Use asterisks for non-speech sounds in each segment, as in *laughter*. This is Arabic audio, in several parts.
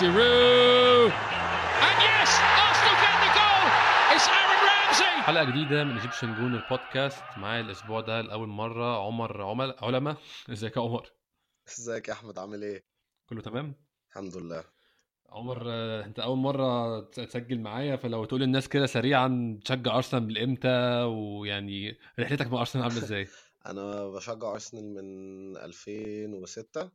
Giroud. And yes, Arsenal get the goal. It's Aaron Ramsey. حلقة جديدة من Egyptian Gooner البودكاست معايا الأسبوع ده لأول مرة عمر عمل علماء إزيك يا عمر؟ إزيك يا أحمد عامل إيه كله تمام؟ الحمد لله عمر أنت أول مرة تسجل معايا فلو تقول للناس كده سريعا تشجع أرسنال من إمتى ويعني رحلتك مع أرسنال عاملة إزاي؟ *laughs* أنا بشجع أرسنال من 2006 آه،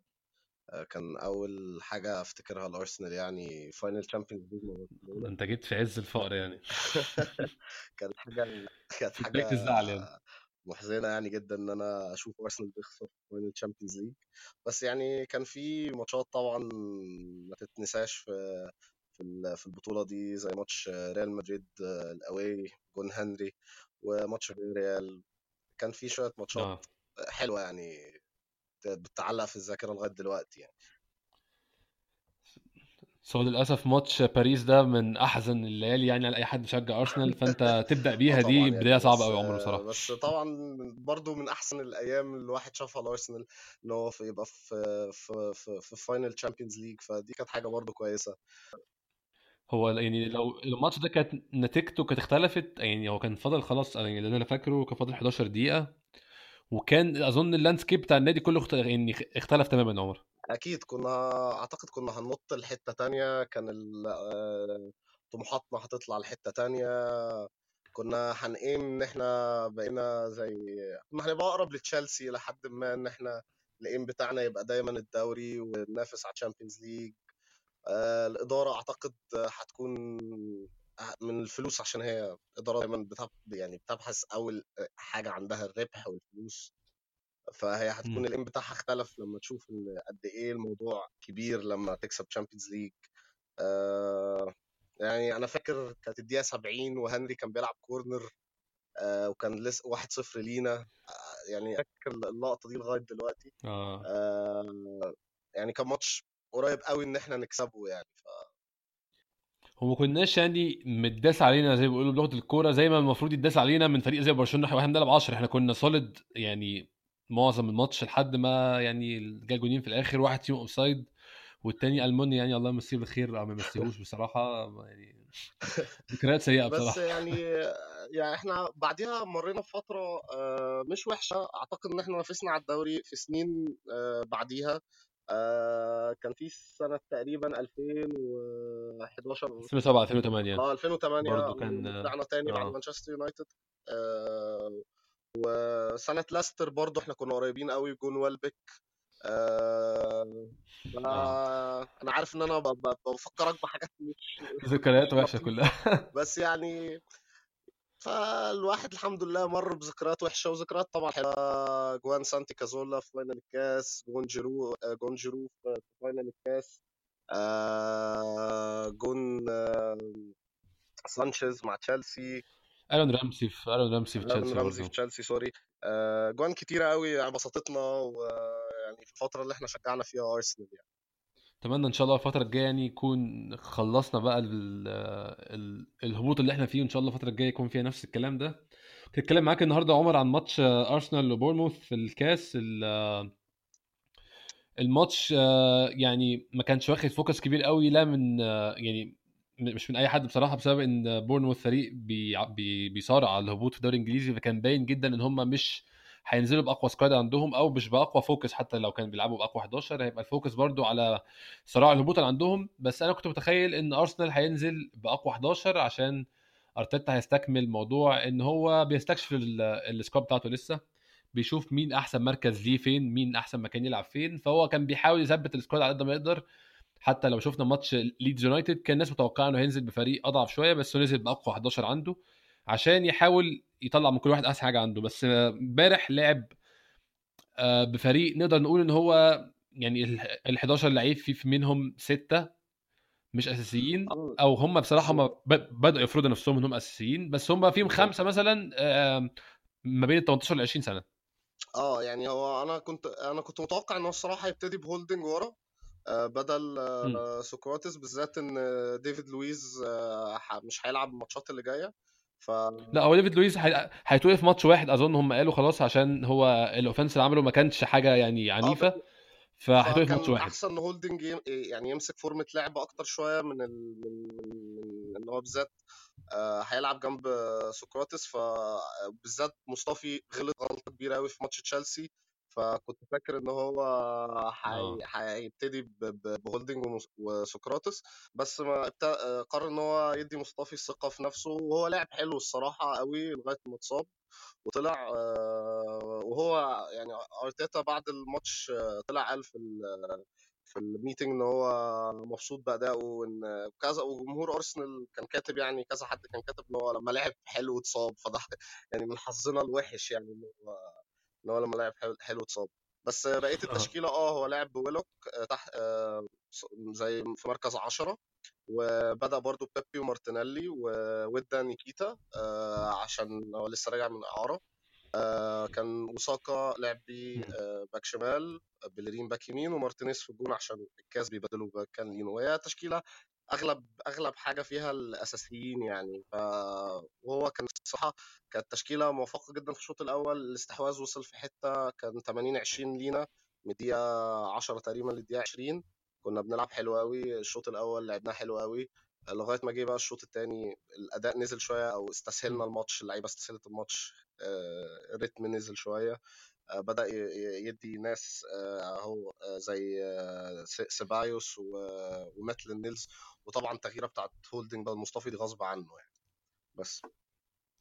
كان أول حاجة أفتكرها الأرسنال يعني final Champions League أنت جيت في عز الفقر يعني. *laughs* كانت حاجة *laughs* كانت حاجة الزعل يعني. محزنة يعني جدا إن أنا أشوف أرسنال بيخسر final Champions League بس يعني كان في ماتشات طبعا ما تتنساش في في ال- في البطولة دي زي ماتش ريال مدريد آه، ال away جون هنري وماتش ريال كان في شوية ماتشات آه. حلوة يعني بتعلق في الذاكرة لغاية دلوقتي يعني. بس هو للأسف ماتش باريس ده من أحزن الليالي يعني على أي حد بيشجع أرسنال فأنت *laughs* تبدأ بيها دي يعني صعبة بس أوي يا عمر بصراحة بس طبعا برضو من أحسن الأيام اللي الواحد شافها لأرسنال إن هو في يبقى في في في, في final Champions League فدي كانت حاجة برضو كويسة. هو يعني لو الماتش ده كانت نتيجته كانت اختلفت يعني هو كان فاضل خلاص يعني اللي أنا فاكره كان فاضل 11 دقيقة. وكان أظن ال landscape بتاع النادي كله اخت... يعني اختلف تماما عمر. أكيد كنا أعتقد كنا هننط لحتة تانية. كان آه، طموحاتنا هتطلع لحتة تانية. كنا هنقيم إن إحنا بقينا زي كنا هنبقى أقرب لتشيلسي لحد ما إن إحنا ال aim بتاعنا يبقى دايما الدوري وننافس على ال Champions League. آه، الإدارة أعتقد هتكون من الفلوس عشان هي إدارة دايما بتب... يعني بتبحث أول حاجة عندها الربح والفلوس. فهي هتكون مم. ال aim بتاعها اختلف لما تشوف إن قد إيه الموضوع كبير لما تكسب Champions League آه يعني أنا فاكر كانت الدقيقة 70 وهنري كان بيلعب corner آه وكان لسه 1-0 لينا. آه يعني فاكر. اللقطة دي لغاية دلوقتي. آه. آه يعني كان ماتش قريب قوي إن إحنا نكسبه يعني. ف... هو ما كناش يعني متداس علينا زي ما بيقولوا بلغة الكورة زي ما المفروض يتداس علينا من فريق زي برشلونة وإحنا بنلعب 10 إحنا كنا solid يعني معظم الماتش لحد ما يعني جا جونين في الآخر واحد فيهم offside والتاني ألمونيا يعني الله يمسيه بالخير أو ما يمسيهوش بصراحة يعني *laughs* ذكريات سيئة بس بصراحة. يعني *laughs* يعني إحنا بعديها مرينا بفترة آه، مش وحشة. أعتقد إن إحنا نافسنا على الدوري في سنين آه، بعديها. آه، كان في سنة تقريبا 2011 2007 2008 آه 2008 برضو كان طلعنا تاني بعد آه. مانشستر يونايتد. آه، وسنة لاستر برضو إحنا كنا قريبين قوي جون ويلبك آه، آه. أنا عارف إن أنا بفكرك بحاجات مش ذكريات وحشة كلها. *laughs* بس يعني فالواحد الحمد لله مر بذكريات وحشة وذكريات طبعا حلوة. جوان سانتي كازورلا في final الكاس جون جيرو آه، جون جيرو في في final الكاس. آه، جون آه، سانشيز مع تشيلسي. آرون رامسي في ألون رامسي في آرون تشيلسي رمزي في برضه تشيلسي sorry. آه، جوان كتيرة قوي يعني بسطتنا ويعني في الفترة اللي إحنا شجعنا فيها أرسنال يعني. أتمنى إن شاء الله الفترة الجاية يعني يكون خلصنا بقى ال ال الهبوط اللي إحنا فيه وإن شاء الله الفترة الجاية يكون فيها نفس الكلام ده. كنت معاك النهارده يا عمر عن ماتش أرسنال وبورنموث في الكاس ال- الماتش آه، يعني ما كانش واخد focus كبير قوي لا من آه، يعني مش من أي حد بصراحة بسبب إن بورنموث فريق بي بي بيصارع على الهبوط في الدوري الإنجليزي فكان باين جدا إن هم مش هينزلوا بأقوى squad عندهم أو مش بأقوى focus حتى لو كانوا بيلعبوا بأقوى 11 هيبقى ال focus برضو على صراع الهبوط اللي عندهم. بس أنا كنت متخيل إن ارسنال هينزل بأقوى 11 عشان أرتيتا هيستكمل موضوع إن هو بيستكشف ال- ال squad بتاعته لسه بيشوف مين أحسن مركز ليه فين مين أحسن مكان يلعب فين. فهو كان بيحاول يثبت ال squad على قد ما يقدر. حتى لو شفنا ماتش ليدز يونايتد كان الناس متوقعة إنه هينزل بفريق أضعف شوية بس هو نزل بأقوى 11 عنده. عشان يحاول يطلع من كل واحد أحسن حاجة عنده. بس آه، امبارح لعب آه، بفريق نقدر نقول إن هو يعني ال 11 لعيب في منهم ستة مش أساسيين. آه أو هم بصراحة هم بدأوا يفرضوا نفسهم انهم أساسيين. بس هم فيهم خمسة مثلا آه، ما بين ال 18 ل 20 سنة. آه يعني هو أنا كنت أنا كنت متوقع إن هو الصراحة يبتدي بهولدنج ورا آه، بدل. آه، سقراطس بالذات إن آه، ديفيد لويز آه، مش هيلعب الماتشات اللي جاية. ف لا هو ديفيد لويس هي- هيتوقف ماتش واحد أظن هم قالوا خلاص عشان هو ال offense اللي عمله ما كانش حاجة يعني آه عنيفة ب- فهتوقف ماتش واحد. أحسن هولدنج يعني يمسك فورمة لعب أكتر شوية من ال... من من ان هو بالذات آه، هيلعب جنب سقراطس فبالذات مصطفي غلط غلطة كبيرة قوي في ماتش تشيلسي. فكنت فاكر إن هو هي- آه. هيبتدي ب- ب- بهولدنج ومس- وسقراطس بس ما ابت- آه، قرر إن هو يدي مصطفي الثقة في نفسه وهو لعب حلو الصراحة قوي لغاية ما اتصاب وطلع آه، وهو يعني أرتيتا بعد الماتش آه، طلع قال في ال- في ال meeting إن هو مبسوط بأدائه وإن كذا وجمهور أرسنال كان كاتب يعني كذا حد كان كاتب إن هو لما لعب حلو اتصاب فده يعني من حظنا الوحش يعني إن هو ان هو لما لعب حلو حلو اتصاب. بس بقية التشكيلة آه هو لعب بويلوك آه، تحت آه، زي في مركز 10 وبدأ برضو بيبي ومارتينيلي وإدي نكيتيا آه، عشان هو لسه راجع من إعارة. آه، كان وساكا لعب بيه. آه، back شمال بيلرين back يمين ومارتينيز في الجون عشان الكاس بيبدلوا back يمين وهي تشكيلة أغلب أغلب حاجة فيها الأساسيين يعني. ف وهو كان الصراحة كانت تشكيلة موفقة جدا في الشوط الأول. الاستحواذ وصل في حتة كان 80 20 لينا من الدقيقة 10 تقريبا للدقيقة 20 كنا بنلعب حلو قوي الشوط الأول لعبناه حلو قوي لغاية ما جه بقى الشوط الثاني الأداء نزل شوية أو استسهلنا. الماتش اللعيبة استسهلت الماتش آه، الريتم نزل شوية آه، بدأ يدي ناس آه، أهو زي سيبايوس و- وميتلاند نايلز. وطبعا التغييرة بتاعت هولدنج بقى مصطفى دي غصب عنه يعني. بس.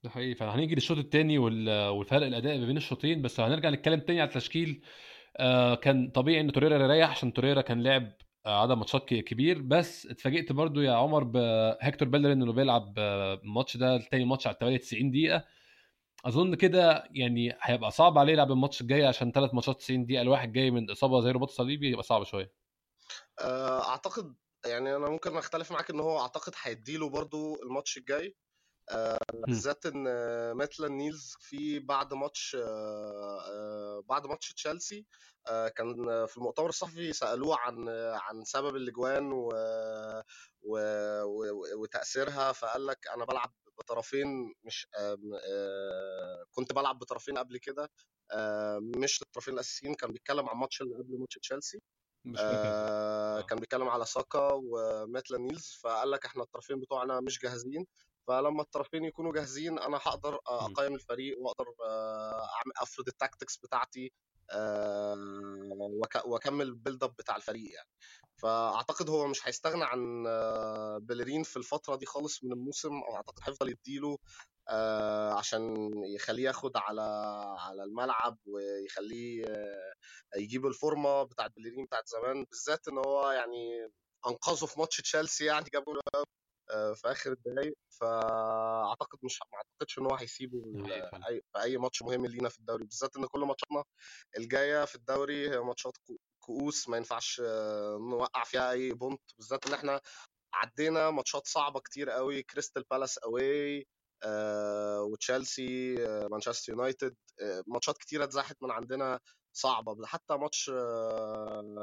ده حقيقي فهنيجي للشوط الثاني والفرق الأداء ما بين الشوطين بس هنرجع نتكلم تاني على التشكيل. آه كان طبيعي إن توريرا يريح عشان توريرا كان لعب عدد ماتشات كبير. بس اتفاجئت برضو يا عمر بهكتور بيلرين إنه بيلعب الماتش ده التاني ماتش على التوالي 90 دقيقة. أظن كده يعني هيبقى صعب عليه يلعب الماتش الجاي عشان ثلاث ماتشات 90 دقيقة الواحد جاي من إصابة زي رباط صليبي يبقى صعب شوية. آه، أعتقد يعني أنا ممكن أختلف معاك إن هو أعتقد هيديله برضو الماتش الجاي. بالذات إن آه، ميتلاند نايلز في بعد ماتش آه، آه، بعد ماتش تشيلسي آه، كان آه، في المؤتمر الصحفي سألوه عن آه، عن سبب الإجوان و... و... و... وتأثيرها فقال لك أنا بلعب بطرفين مش آه، كنت بلعب بطرفين قبل كده آه، مش الطرفين الأساسيين كان بيتكلم عن الماتش اللي قبل ماتش تشيلسي آه، آه. كان بيتكلم على ساكا وميتلاند نايلز فقال لك إحنا الطرفين بتوعنا مش جاهزين فلما الطرفين يكونوا جاهزين أنا هقدر آه، مم. أقيم الفريق وأقدر أعمل أفرض ال tactics بتاعتي وأكمل ال build up بتاع الفريق يعني فأعتقد هو مش هيستغنى عن بيلرين في الفترة دي خالص من الموسم اعتقد هيفضل يديله عشان يخليه ياخد على على الملعب ويخليه يجيب الفورمة بتاعت بيليرين بتاعت زمان بالذات إن هو يعني أنقذه في ماتش تشيلسي يعني جابوا في آخر الدقايق فأعتقد مش ما أعتقدش إن هو هيسيبه في اي ماتش مهم لينا في الدوري بالذات إن كل ماتشاتنا الجاية في الدوري هي ماتشات كؤوس ما ينفعش آه، نوقع فيها أي point بالذات إن إحنا عدينا ماتشات صعبة كتير قوي كريستال بالاس away آه، وتشيلسي آه، مانشستر يونايتد آه، ماتشات كتيرة اتزاحت من عندنا صعبة حتى ماتش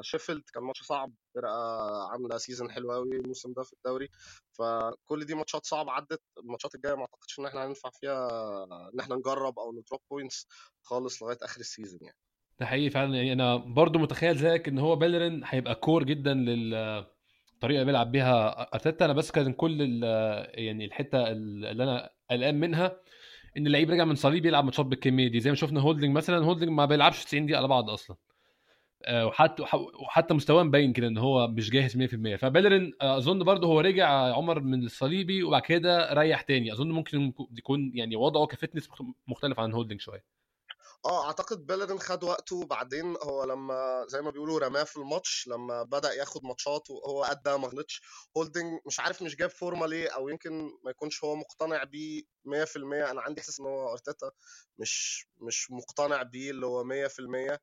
شيفيلد كان ماتش صعب فرقة عاملة season حلو قوي الموسم ده في الدوري فكل دي ماتشات صعبه عدت الماتشات الجاية ما أعتقدش إن إحنا هينفع فيها إن إحنا نجرب أو نضرب points خالص لغاية آخر ال season يعني. ده حقيقي فعلا يعني أنا برضو متخيل زيك إن هو بيلرين هيبقى core جدا لل الطريقة اللي بيلعب بيها أرتيتا أنا بس كان كل يعني الحتة اللي أنا قلقان منها إن اللعيب رجع من صليب يلعب ماتشات بالكمية دي. زي ما شفنا هولدنج مثلا هولدنج ما بيلعبش 90 دقيقة على بعض أصلا. آه، وحتى وحتى مستواه مبين كده إن هو مش جاهز 100% فبيلرين آه، أظن برضه هو رجع عمر من الصليبي وبعد كده ريح تاني. أظن ممكن يكون يعني وضعه ك fitness مختلف عن هولدنج شوية. آه أعتقد بيلرين خد وقته بعدين هو لما زي ما بيقولوا رماه في الماتش لما بدأ ياخد ماتشات وهو أدى ما غلطش هولدنج مش عارف مش جاب فورمة ليه أو يمكن ما يكونش هو مقتنع بيه 100% أنا عندي إحساس إن هو أرتيتا مش مش مقتنع بيه اللي هو 100%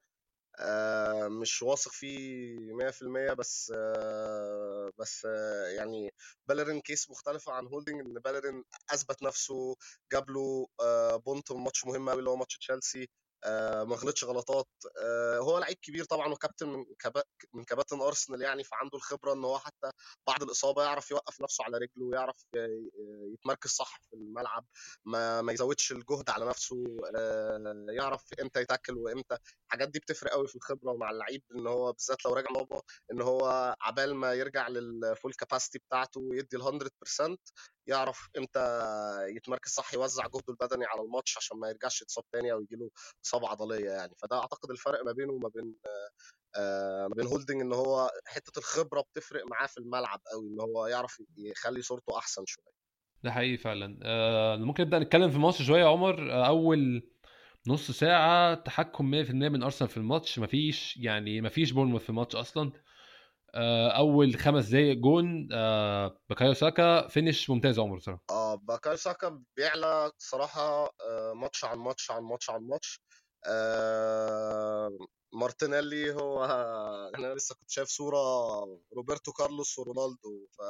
آه، مش واثق فيه 100% بس آه، بس آه، يعني بالرين case مختلفة عن هولدنج إن بالرين أثبت نفسه جاب له آه، point ماتش مهم قوي اللي هو ماتش تشيلسي. ما غلطش غلطات. آه، هو لعيب كبير طبعا وكابتن من من كباتن أرسنال يعني فعنده الخبرة إن هو حتى بعد الإصابة يعرف يوقف نفسه على رجله ويعرف يتمركز صح في الملعب ما ما يزودش الجهد على نفسه آه، يعرف إمتى يتأكل وإمتى. الحاجات دي بتفرق قوي في الخبرة مع اللعيب إن هو بالذات لو راجع بابا إن هو عبال ما يرجع للفول كاباسيتي بتاعته ويدي ال 100% يعرف إمتى يتمركز صح يوزع جهده البدني على الماتش عشان ما يرجعش يتصاب تاني أو يجيله إصابة عضلية يعني. فده أعتقد الفرق ما بينه وما بين آه، ما بين هولدنج إن هو حتة الخبرة بتفرق معاه في الملعب قوي إن هو يعرف يخلي صورته أحسن شوية. ده حقيقي فعلا. آه ممكن نبدأ نتكلم في الماتش شوية يا عمر. آه أول نص ساعة تحكم 100% من أرسنال في الماتش. مفيش يعني مفيش بورنموث في الماتش أصلا. أول خمس دقايق جون آه بكايو ساكا finish ممتاز عمر صراحة آه باكايو ساكا بيعلى صراحة آه، ماتش عن ماتش عن ماتش عن ماتش. آه، مارتينيلي هو *laughs* أنا لسه كنت شايف صورة روبرتو كارلوس ورونالدو ف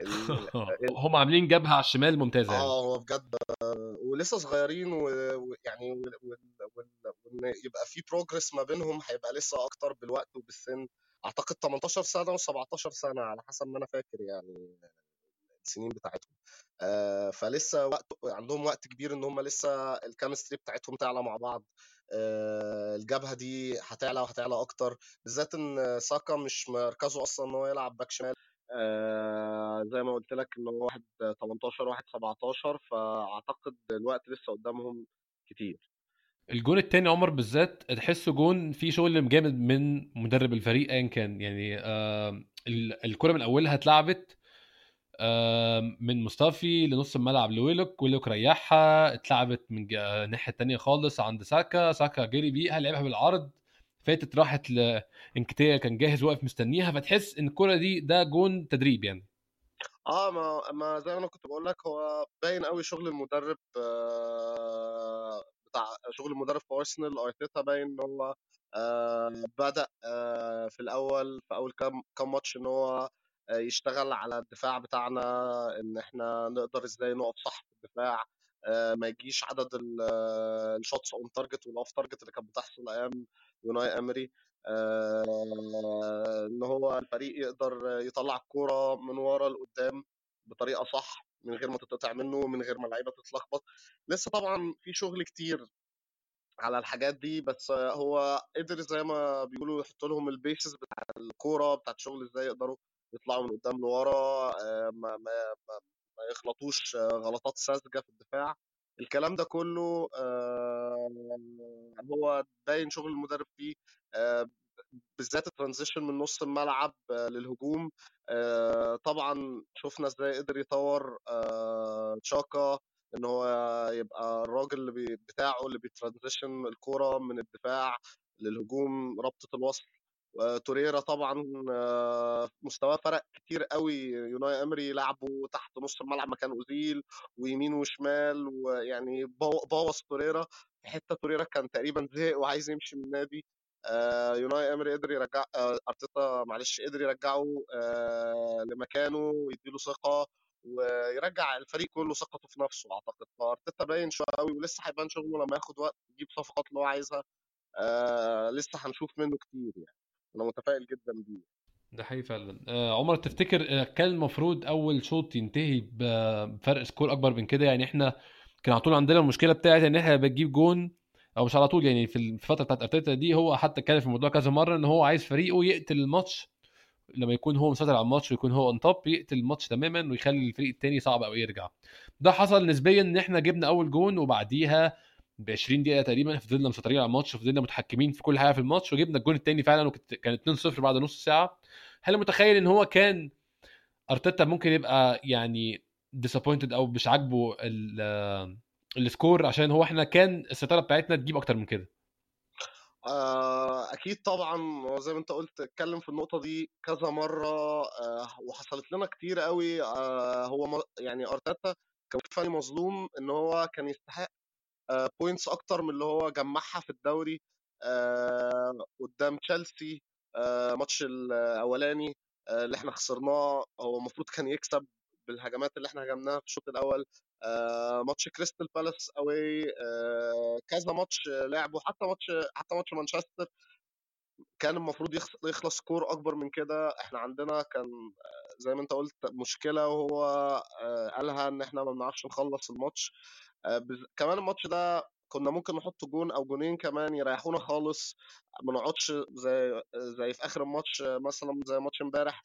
ال- *laughs* ال- هم عاملين جبهة على الشمال ممتازة يعني. آه هو بجد آه، ولسه صغيرين ويعني و- و- و- وإن يبقى في progress ما بينهم هيبقى لسه أكتر بالوقت وبالسن. أعتقد 18 سنة و17 سنة على حسب ما أنا فاكر يعني السنين بتاعتهم. آه، فلسه وقت عندهم وقت كبير إن هم لسه ال chemistry بتاعتهم تعلى مع بعض. آه، الجبهة دي هتعلى وهتعلى أكتر بالذات إن ساكا مش مركزه أصلا إن هو يلعب باك شمال. آه، زي ما قلت لك إن هو واحد 18 واحد 17 فأعتقد الوقت لسه قدامهم كتير. الجون التاني عمر بالذات تحسه جون فيه شغل جامد من مدرب الفريق ايا كان. يعني آه ال- الكرة من أولها اتلعبت آه من مصطفي لنص الملعب لويلوك ويلوك ريحها اتلعبت من جا- الناحية التانية خالص عند ساكا ساكا جري بيها لعبها بالعرض فاتت راحت لانكتيا كان جاهز واقف مستنيها فتحس إن الكرة دي ده جون تدريب يعني. آه ما ما زي ما أنا كنت بقول لك هو باين قوي شغل المدرب آه، شغل المدرب في أرسنال أرتيتا باين إن هو آه، بدأ آه، في الأول في أول كام كام ماتش إن هو آه، يشتغل على الدفاع بتاعنا إن إحنا نقدر إزاي نقف صح في الدفاع ما يجيش عدد ال shots on target وال off target اللي كانت بتحصل أيام أوناي إمري إن هو الفريق يقدر يطلع الكورة من ورا لقدام بطريقة صح. من غير ما تتقطع منه ومن غير ما اللعيبة تتلخبط. لسه طبعا في شغل كتير على الحاجات دي بس هو قدر زي ما بيقولوا يحط لهم ال basics بتاع الكورة بتاعت الشغل إزاي يقدروا يطلعوا من قدام لورا آه، ما ما ما ما يغلطوش آه، غلطات ساذجة في الدفاع. الكلام ده كله آه، هو باين شغل المدرب فيه آه، بالذات ال transition من نص الملعب آه، للهجوم. آه، طبعا شفنا إزاي قدر يطور آه، تشاكا إن هو يبقى الراجل اللي بتاعه اللي بي transition الكوره من الدفاع للهجوم ربطه الوصل آه، توريرا طبعا مستواه فرق كتير قوي. أوناي إمري لعبه تحت نص الملعب مكان أوزيل ويمين وشمال ويعني بو- بوظ توريرا. في حتة توريرا كان تقريبا زهق وعايز يمشي من النادي. آه، أوناي امري قدر يرجع آه، أرتيتا معلش قدر يرجعه آه، لمكانه ويديله ثقة ويرجع الفريق كله ثقته في نفسه أعتقد. فأرتيتا باين شوية قوي ولسه هيبان شغله لما ياخد وقت يجيب صفقات اللي هو عايزها لسه هنشوف منه كتير يعني. أنا متفائل جدا بيه. ده حقيقي فعلا. آه عمر تفتكر كان المفروض أول شوط ينتهي بفرق score أكبر من كده؟ يعني إحنا كان على طول عندنا المشكلة بتاعت إن إحنا بنجيب جون أو مش على طول يعني في الفترة بتاعت أرتيتا دي هو حتى اتكلم في الموضوع كذا مرة إن هو عايز فريقه يقتل الماتش. لما يكون هو مسيطر على الماتش ويكون هو on top يقتل الماتش تماما ويخلي الفريق التاني صعب قوي يرجع. ده حصل نسبيا إن إحنا جبنا أول جون وبعديها ب 20 دقيقة تقريبا فضلنا مسيطرين على الماتش وفضلنا متحكمين في كل حاجة في الماتش وجبنا الجون التاني فعلا وكان 2-0 بعد نص ساعة. هل متخيل إن هو كان أرتيتا ممكن يبقى يعني disappointed أو مش عاجبه ال score عشان هو إحنا كان السيطره بتاعتنا تجيب أكتر من كده. آه أكيد طبعا زي ما أنت قلت اتكلم في النقطة دي كذا مرة آه وحصلت لنا كتير قوي آه هو يعني أرتيتا كان في مظلوم إن هو كان يستحق points أكتر من اللي هو جمعها في الدوري قدام تشيلسي ماتش الاولاني اللي إحنا خسرناه هو المفروض كان يكسب بالهجمات اللي إحنا هجمناها في الشوط الأول آه، ماتش كريستال بالاس أوي كذا ماتش لعبوا حتى ماتش حتى ماتش مانشستر كان المفروض يخلص score أكبر من كده. إحنا عندنا كان زي ما أنت قلت مشكلة وهو آه، قالها إن إحنا ما بنعرفش نخلص الماتش آه، كمان الماتش ده كنا ممكن نحط جون أو جونين كمان يريحونا خالص ما نقعدش زي زي في آخر الماتش مثلا زي ماتش امبارح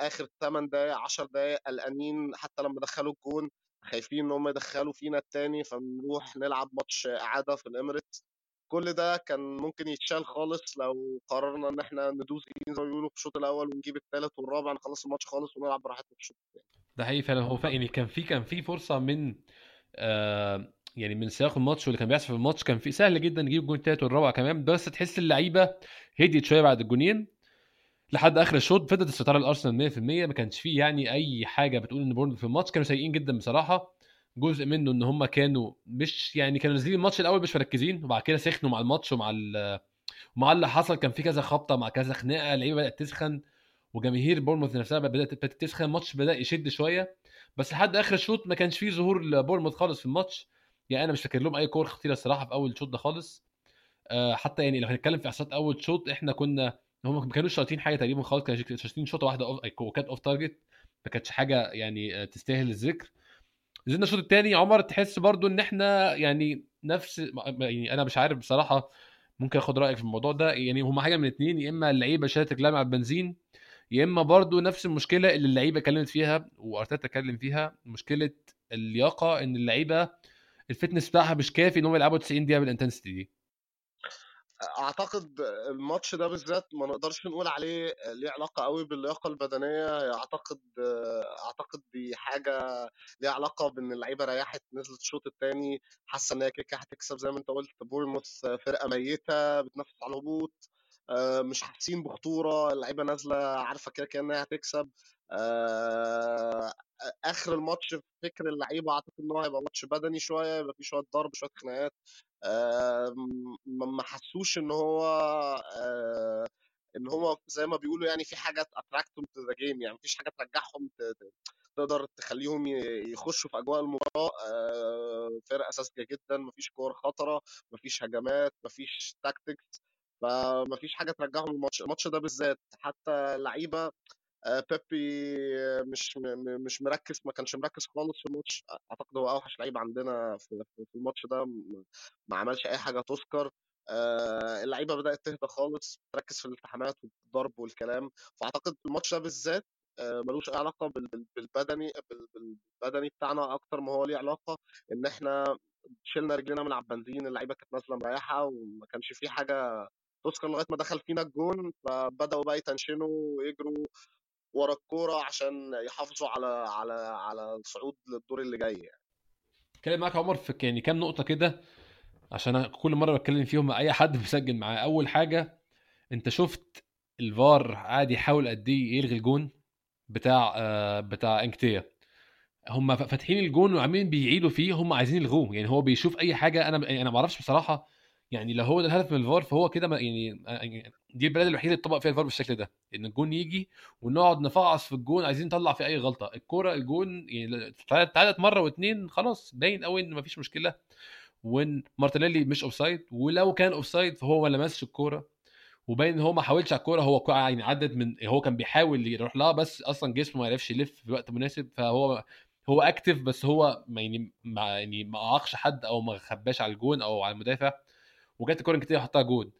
آخر 8 دقائق 10 دقائق قلقانين حتى لما دخلوا الجون خايفين إن هم يدخلوا فينا التاني فنروح نلعب ماتش اعاده في الإميريتس. كل ده كان ممكن يتشال خالص لو قررنا إن إحنا ندوس زي ما بيقولوا في الشوط الأول ونجيب الثالث والرابع نخلص الماتش خالص ونلعب براحتنا في الشوط الثاني ده حقيقي فعلا هو يعني كان في كان في فرصة من آه يعني من سياق الماتش واللي كان بيحصل في الماتش كان في سهل جدا نجيب الجون الثالث والرابع كمان بس تحس اللعيبة هديت شوية بعد الجونين لحد آخر الشوط فضلت السيطره الارسنال 100% ما كانش فيه يعني أي حاجة بتقول إن بورنموث في الماتش. كانوا سيئين جدا بصراحة جزء منه إن هم كانوا مش يعني كانوا نازلين الماتش الأول مش مركزين وبعد كده سخنوا مع الماتش ومع ومع اللي حصل. كان في كذا خبطة مع كذا خناقة اللعيبة بدأت تسخن وجماهير بورنموث نفسها بدأت تسخن الماتش بدأ يشد شوية بس لحد آخر الشوط ما كانش فيه ظهور لبورنموث خالص في الماتش. يعني أنا مش فاكر لهم أي كور خطيرة الصراحة في أول شوط ده خالص. آه حتى يعني لو هنتكلم في احصائيات أول شوط إحنا كنا هم ما كانوش شاطين حاجة تقريبا خالص كانوا شاطين شوطة واحدة off... وكانت off target ما كانتش حاجة يعني تستاهل الذكر. نزلنا الشوط الثاني عمر تحس برضو إن إحنا يعني نفس يعني أنا مش عارف بصراحة ممكن آخد رأيك في الموضوع ده. يعني هما حاجة من اثنين يا إما اللعيبة شالت رجلها من البنزين يا إما برضو نفس المشكلة اللي اللعيبة اتكلمت فيها وأرتيتا اتكلم فيها مشكلة اللياقة إن اللعيبة ال fitness بتاعها مش كافي إن هم يلعبوا 90 دقيقة بال intensity دي. أعتقد الماتش ده بالذات ما نقدرش نقول عليه ليه علاقة قوي باللياقة البدنية أعتقد أعتقد دي حاجة ليها علاقة بإن اللعيبة ريحت نزلت الشوط الثاني حاسة إن هي كده هتكسب زي ما أنت قلت بورموث فرقة ميتة بتنافس على الهبوط. مش حاسين بخطورة اللعيبة نازلة عارفة كده كأنها هتكسب. آه، آخر الماتش فكر اللعيبة أعتقد إن هو هيبقى ماتش بدني شوية يبقى فيه شوية ضرب شوية خناقات. ما حسوش إن هو آه، إن هو زي ما بيقولوا يعني في حاجة attract هم to the game يعني مفيش حاجة ترجعهم تقدر تخليهم يخشوا في أجواء المباراة. آه، فرقة ساذجة جدا مفيش كور خطرة مفيش هجمات مفيش tactics فمفيش حاجة ترجعهم الماتش الماتش ده بالذات حتى اللعيبه آه، بيبيه مش مش مركز ما كانش مركز خالص في الماتش. أعتقد هو أوحش لعيب عندنا في الماتش ده ما عملش أي حاجة تذكر. آه، اللعيبة بدأت تهدى خالص تركز في الالتحامات والضرب والكلام. فأعتقد الماتش ده بالذات آه، ملوش أي علاقة بالبدني بالبدني بتاعنا أكتر ما هو ليه علاقة إن إحنا شلنا رجلنا من على البنزين اللعيبة كانت نازلة مريحة وما كانش في حاجة تذكر لغاية ما دخل فينا الجون فبدأوا بقى يتنشنوا ويجروا ورا الكورة عشان يحافظوا على على على الصعود للدور اللي جاي يعني. أتكلم معاك عمر في يعني كام نقطة كده؟ عشان كل مرة بتكلم فيهم أي حد مسجل معاه. أول حاجة أنت شفت الفار قاعد يحاول قد إيه يلغي الجون بتاع آه بتاع إنكتيا. هم فاتحين الجون وعاملين بيعيدوا فيه هم عايزين يلغوه. يعني هو بيشوف أي حاجة. أنا أنا ما أعرفش بصراحة يعني لو هو ده الهدف من الفار فهو كده يعني،, يعني دي البلد الوحيدة اللي طبق فيها الفار بالشكل ده إن الجون يجي ونقعد نفعص في الجون عايزين نطلع فيه أي غلطة. الكوره الجون يعني اتعادت مره واثنين خلاص باين قوي إن مفيش مشكلة. وإن مارتينيلي مش offside ولو كان offside فهو ما لمسش الكوره وباين إن هو ما حاولش على الكوره هو يعني عدت من هو كان بيحاول يروح لها بس أصلا جسمه ما عرفش يلف في وقت مناسب فهو هو active بس هو يعني ما يعني ما اعاقش حد أو ما خباش على الجون أو على المدافع. وجات الكوره كتير حطها جول.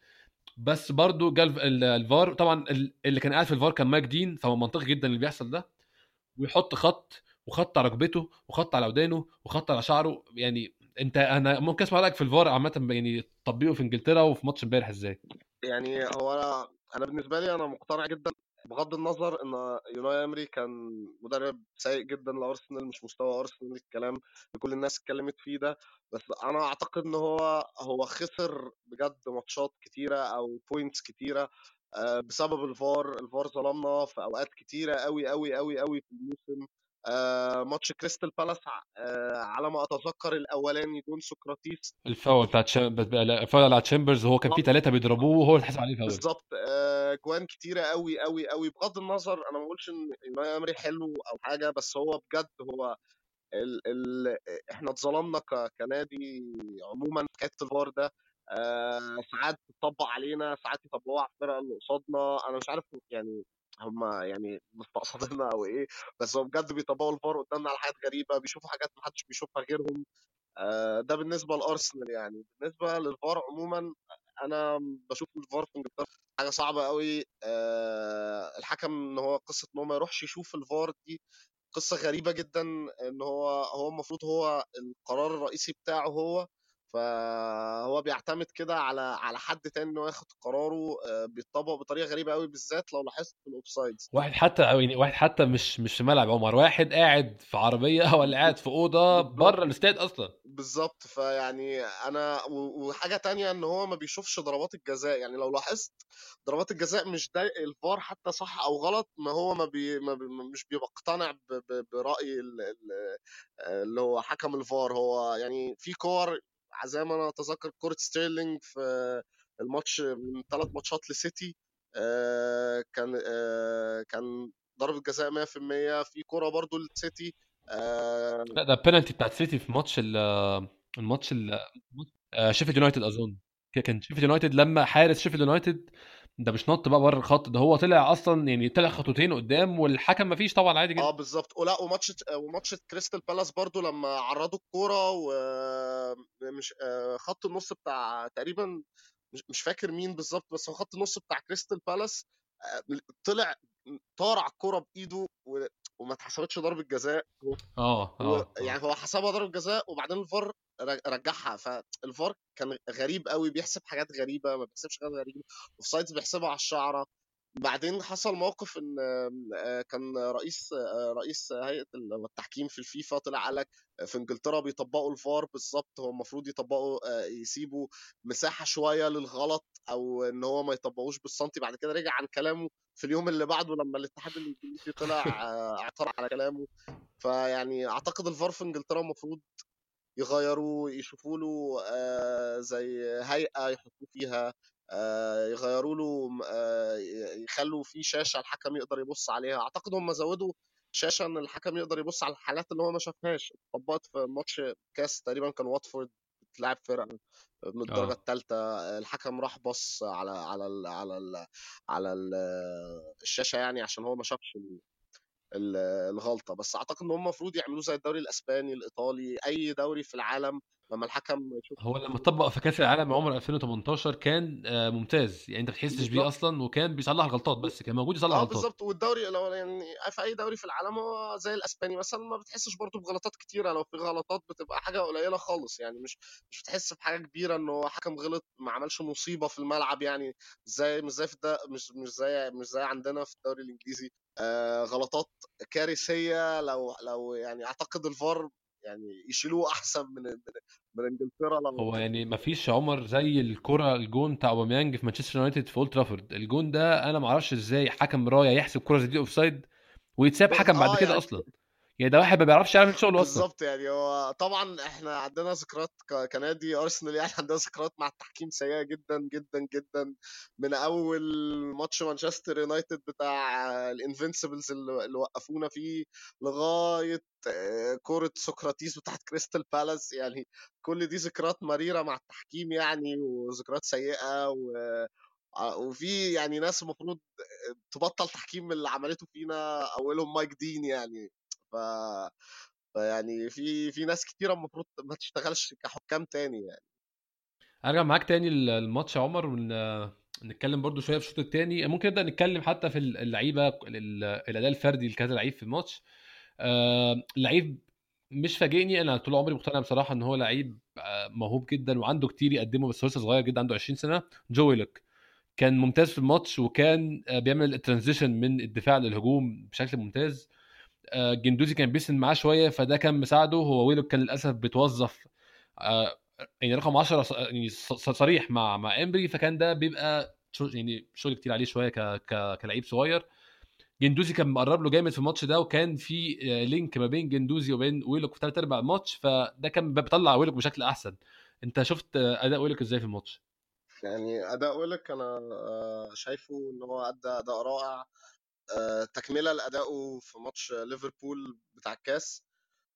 بس برضو جه الفار طبعا اللي كان قاعد في الفار كان مايك دين فهو منطقي جدا اللي بيحصل ده. ويحط خط وخط على ركبته وخط على ودانه وخط على شعره. يعني انت أنا ممكن اسمع رأيك في الفار عامة يعني تطبيقه في انجلترا وفي ماتش امبارح إزاي؟ يعني هو أنا أنا بالنسبة لي أنا مقتنع جدا بغض النظر إن أوناي إيمري كان مدرب سيء جدا لأرسنال مش مستوى أرسنال الكلام كل الناس اتكلمت فيه ده بس أنا أعتقد إن هو هو خسر بجد ماتشات كتيرة أو points كتيرة آه، بسبب الفار الفار ظلمنا في أوقات كتيرة قوي قوي قوي قوي في الموسم. ماتش كريستال بالاس آه على ما أتذكر الأولاني جون سقراطيس. الفاول بتاع. الفاول على تشامبرز وهو كان في ثلاثة بيضربوه وهو اللي حسب عليه فاول. بالظبط آه جوان كتيرة قوي قوي قوي بغض النظر أنا ما بقولش إن إيمري حلو أو حاجة بس هو بجد هو ال ال إحنا اتظلمنا ك- كنادي عموما حكايه الفار ده. آه ساعات بتطبق علينا ساعات يطبقوها على الفرقة اللي قصادنا. أنا مش عارف يعني هم يعني مستقصديننا أو إيه بس هم بجد بيطبقوا الفار قدامنا على حاجات غريبة بيشوفوا حاجات محدش بيشوفها غيرهم. آه ده بالنسبة لأرسنال يعني. بالنسبة للفار عموما أنا بشوف الفار في إنجلترا حاجة صعبة قوي آه الحكم إن هو قصة إن هو ما يروحش يشوف الفار دي قصة غريبة جدا إن هو هو المفروض هو القرار الرئيسي بتاعه هو فهو بيعتمد كده على على حد تاني انه ياخد قراره آه، بيتطبق بطريقة غريبة قوي بالذات لو لاحظت في ال offsides واحد حتى يعني واحد حتى مش مش في ملعب عمر واحد قاعد في عربية *laughs* ولا قاعد في أوضة. بره الاستاد أصلا. بالظبط فيعني أنا وحاجة تانية إن هو ما بيشوفش ضربات الجزاء يعني لو لاحظت ضربات الجزاء مش ده الفار حتى صح أو غلط ما هو ما, بي ما بي مش بيبقى اقتنع ب- ب- برأي ال- اللي هو حكم الفار. هو يعني في كور زي ما أنا أتذكر كره ستيرلينج في الماتش من ثلاث ماتشات لسيتي آه، كان آه، كان ضربة جزاء 100% في كرة برضو للسيتي آه، لا ده بينالتي بتاعت سيتي في ماتش ال- الماتش ال- شيفيلد يونايتد أظن. كان شيفيلد يونايتد لما حارس شيفيلد يونايتد ده مش نط بقى بره الخط ده هو طلع أصلا يعني طلع خطوتين قدام والحكم ما فيش طبعا عادي آه جدا بالظبط. ولا وماتش وماتش كريستال بالاس برضو لما عرضوا الكورة ومش خط النص بتاع تقريبا مش فاكر مين بالظبط بس هو خط النص بتاع كريستال بالاس آه، طلع طالع الكورة بإيده وما اتحسبتش ضربة جزاء. آه هو آه يعني هو حسبها ضربة جزاء وبعدين الفار رجعها. فالفار كان غريب قوي بيحسب حاجات غريبة ما بيحسبش حاجات غريبة. offsides بيحسبها على الشعرة. بعدين حصل موقف إن آه، كان رئيس آه، رئيس هيئة التحكيم في الفيفا طلع قال لك في إنجلترا بيطبقوا الفار بالظبط هو المفروض يطبقوا آه، يسيبوا مساحة شوية للغلط أو إن هو ما يطبقوش بالسنتي بعد كده رجع عن كلامه في اليوم اللي بعده لما الاتحاد الإنجليزي طلع اعترض على كلامه. فيعني أعتقد الفار في إنجلترا المفروض يغيروا يشوفوا له زي هيئة يحطوه فيها. يغيروا له آه، يخلوا في شاشة الحكم يقدر يبص عليها. أعتقد هم زودوا شاشة إن الحكم يقدر يبص على الحالات اللي هو ما شافهاش. طبقت في ماتش كاس تقريبا كان واتفورد بتلعب فرقة من الدرجة آه. الثالثه الحكم راح بص على على ال على ال على ال الشاشة يعني عشان هو ما شافش ال- ال- الغلطة. بس أعتقد إن هم المفروض يعملوه زي الدوري الإسباني الإيطالي أي دوري في العالم لما الحكم يشوف هو لما اتطبق في كأس العالم عمر 2018 كان آه، ممتاز. يعني أنت ما تحسش بيه أصلا وكان بيصلح غلطات بس كان موجود يصلح آه غلطات بالظبط والدوري لو يعني في أي دوري في العالم هو زي الأسباني مثلا ما بتحسش برضه بغلطات كتيرة. لو في غلطات بتبقى حاجة قليلة خالص. يعني مش مش بتحس بحاجة كبيرة ان هو حكم غلط ما عملش مصيبة في الملعب. يعني زي مش زي في الد... مش مش زي مش زي عندنا في الدوري الإنجليزي آه غلطات كارثية. لو لو يعني أعتقد الفار يعني يشيلوه أحسن من من, إنجلترا هو يعني ما فيش عمر زي الكرة الجون بتاع أوباميانج في مانشستر يونايتد في أولد ترافورد. الجون ده أنا ما أعرفش إزاي حكم رايه يحسب كرة زي دي أوفسايد ويتساب حكم بعد آه كده يعني أصلا. يعني ده واحد ما بيعرفش يعمل شغله أصلا. بالظبط يعني هو طبعا إحنا عندنا ذكريات كنادي أرسنال يعني عندنا ذكريات مع التحكيم سيئة جدا جدا جدا. من أول ماتش مانشستر يونايتد بتاع ال Invincibles اللي وقفونا فيه لغاية آه، كرة سقراتيس بتاعت كريستال بالاس. يعني كل دي ذكريات مريرة مع التحكيم يعني وذكريات سيئة و ع- وفي يعني ناس المفروض تبطل تحكيم اللي عملته فينا أولهم مايك دين يعني. ف فيعني في في ناس كتيرة المفروض ما تشتغلش كحكام تاني يعني. أرجع معاك تاني ال- الماتش يا عمر ون... نتكلم برضو شوية في الشوط الثاني ممكن نبدأ نتكلم حتى في اللعيبة ال- الأداء الفردي لكذا لعيب في الماتش. آه، لعيب مش فاجئني أنا طول عمري مقتنع بصراحة إن هو لعيب آه، موهوب جدا وعنده كتير يقدمه بس هو لسه صغير جدا عنده 20 سنة. جو ويلوك كان ممتاز في الماتش وكان آه، بيعمل ال transition من الدفاع للهجوم بشكل ممتاز. آه، جندوزي كان بيسند معاه شوية فده كان مساعده. هو ويلوك كان للأسف بيتوظف آه، يعني رقم 10 ص- يعني صريح مع مع إيمري. فكان ده بيبقى يعني شغل كتير عليه شوية كلعيب صغير. جندوزي كان مقرب له جامد في الماتش ده وكان في آه، link ما بين جندوزي وبين ويلوك في ثلاث ارباع الماتش فده كان بيطلع ويلوك بشكل أحسن. أنت شفت آه، أداء ويلوك إزاي في الماتش؟ يعني أداء ويلك أنا آه، شايفه إن هو أدى أداء رائع. آه، تكملة لادائه في ماتش ليفربول بتاع الكاس.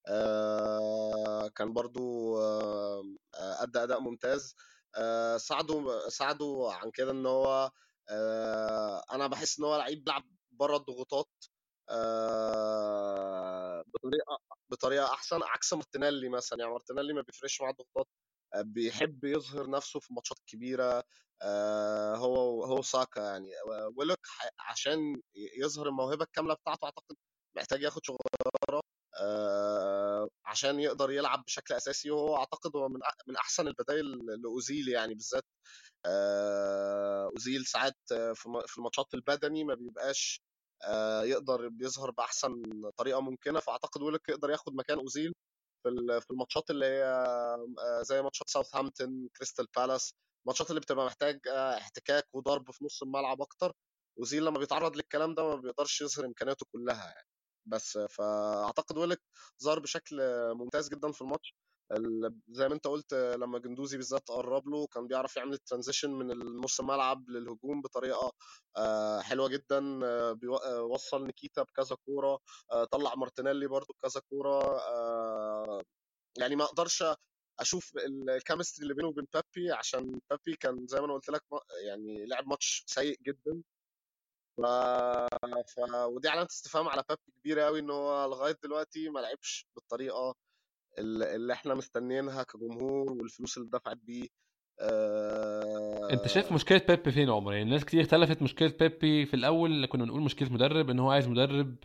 آه، كان برضو آه، أدى أداء ممتاز. آه، ساعده ساعده عن كده إن هو أنا بحس إن هو لعيب بيلعب بره الضغوطات بطريقة بطريقة أحسن عكس مارتينيلي مثلا. يعني مارتينيلي ما بيفرقش معاه الضغوطات. بيحب يظهر نفسه في الماتشات الكبيره هو هو ساكا يعني. ويلوك عشان يظهر الموهبة الكاملة بتاعته أعتقد محتاج ياخد شغل آه، عشان يقدر يلعب بشكل أساسي. وهو أعتقد هو من من أحسن البدائل لأوزيل يعني بالذات. آه، أوزيل ساعات في الماتشات البدني ما بيبقاش آه، يقدر بيظهر بأحسن طريقة ممكنة. فأعتقد ويلوك يقدر ياخد مكان أوزيل. في في الماتشات اللي هي زي ماتشات ساوثهامبتون كريستال بالاس الماتشات اللي بتبقى محتاج احتكاك وضرب في نص الملعب أكتر اوزيل لما بيتعرض للكلام ده ما بيقدرش يظهر إمكانياته كلها يعني. بس فأعتقد ويلوك ظهر بشكل ممتاز جدا في الماتش. زي ما انت قلت لما جندوزي بالذات قرب له كان بيعرف يعمل ال transition من نص الملعب للهجوم بطريقة آه، حلوة جدا آه، آه، وصل نكيتيا بكذا كورة طلع مارتينيلي برضو بكذا كورة يعني ما أقدرش أشوف ال chemistry اللي بينه وبين بيبي عشان بيبي كان زي ما أنا قلت لك يعني لعب ماتش سيء جدا. ف... ف... ودي علامه استفهام على بيبي كبيرة قوي إن هو لغاية دلوقتي ما لعبش بالطريقة اللي إحنا مستنيينها كجمهور والفلوس اللي دفعت بيه آه... انت شايف مشكلة بيبي فين عمر؟ يعني الناس كتير اختلفت مشكلة بيبي في الأول كنا بنقول مشكلة مدرب إن هو عايز مدرب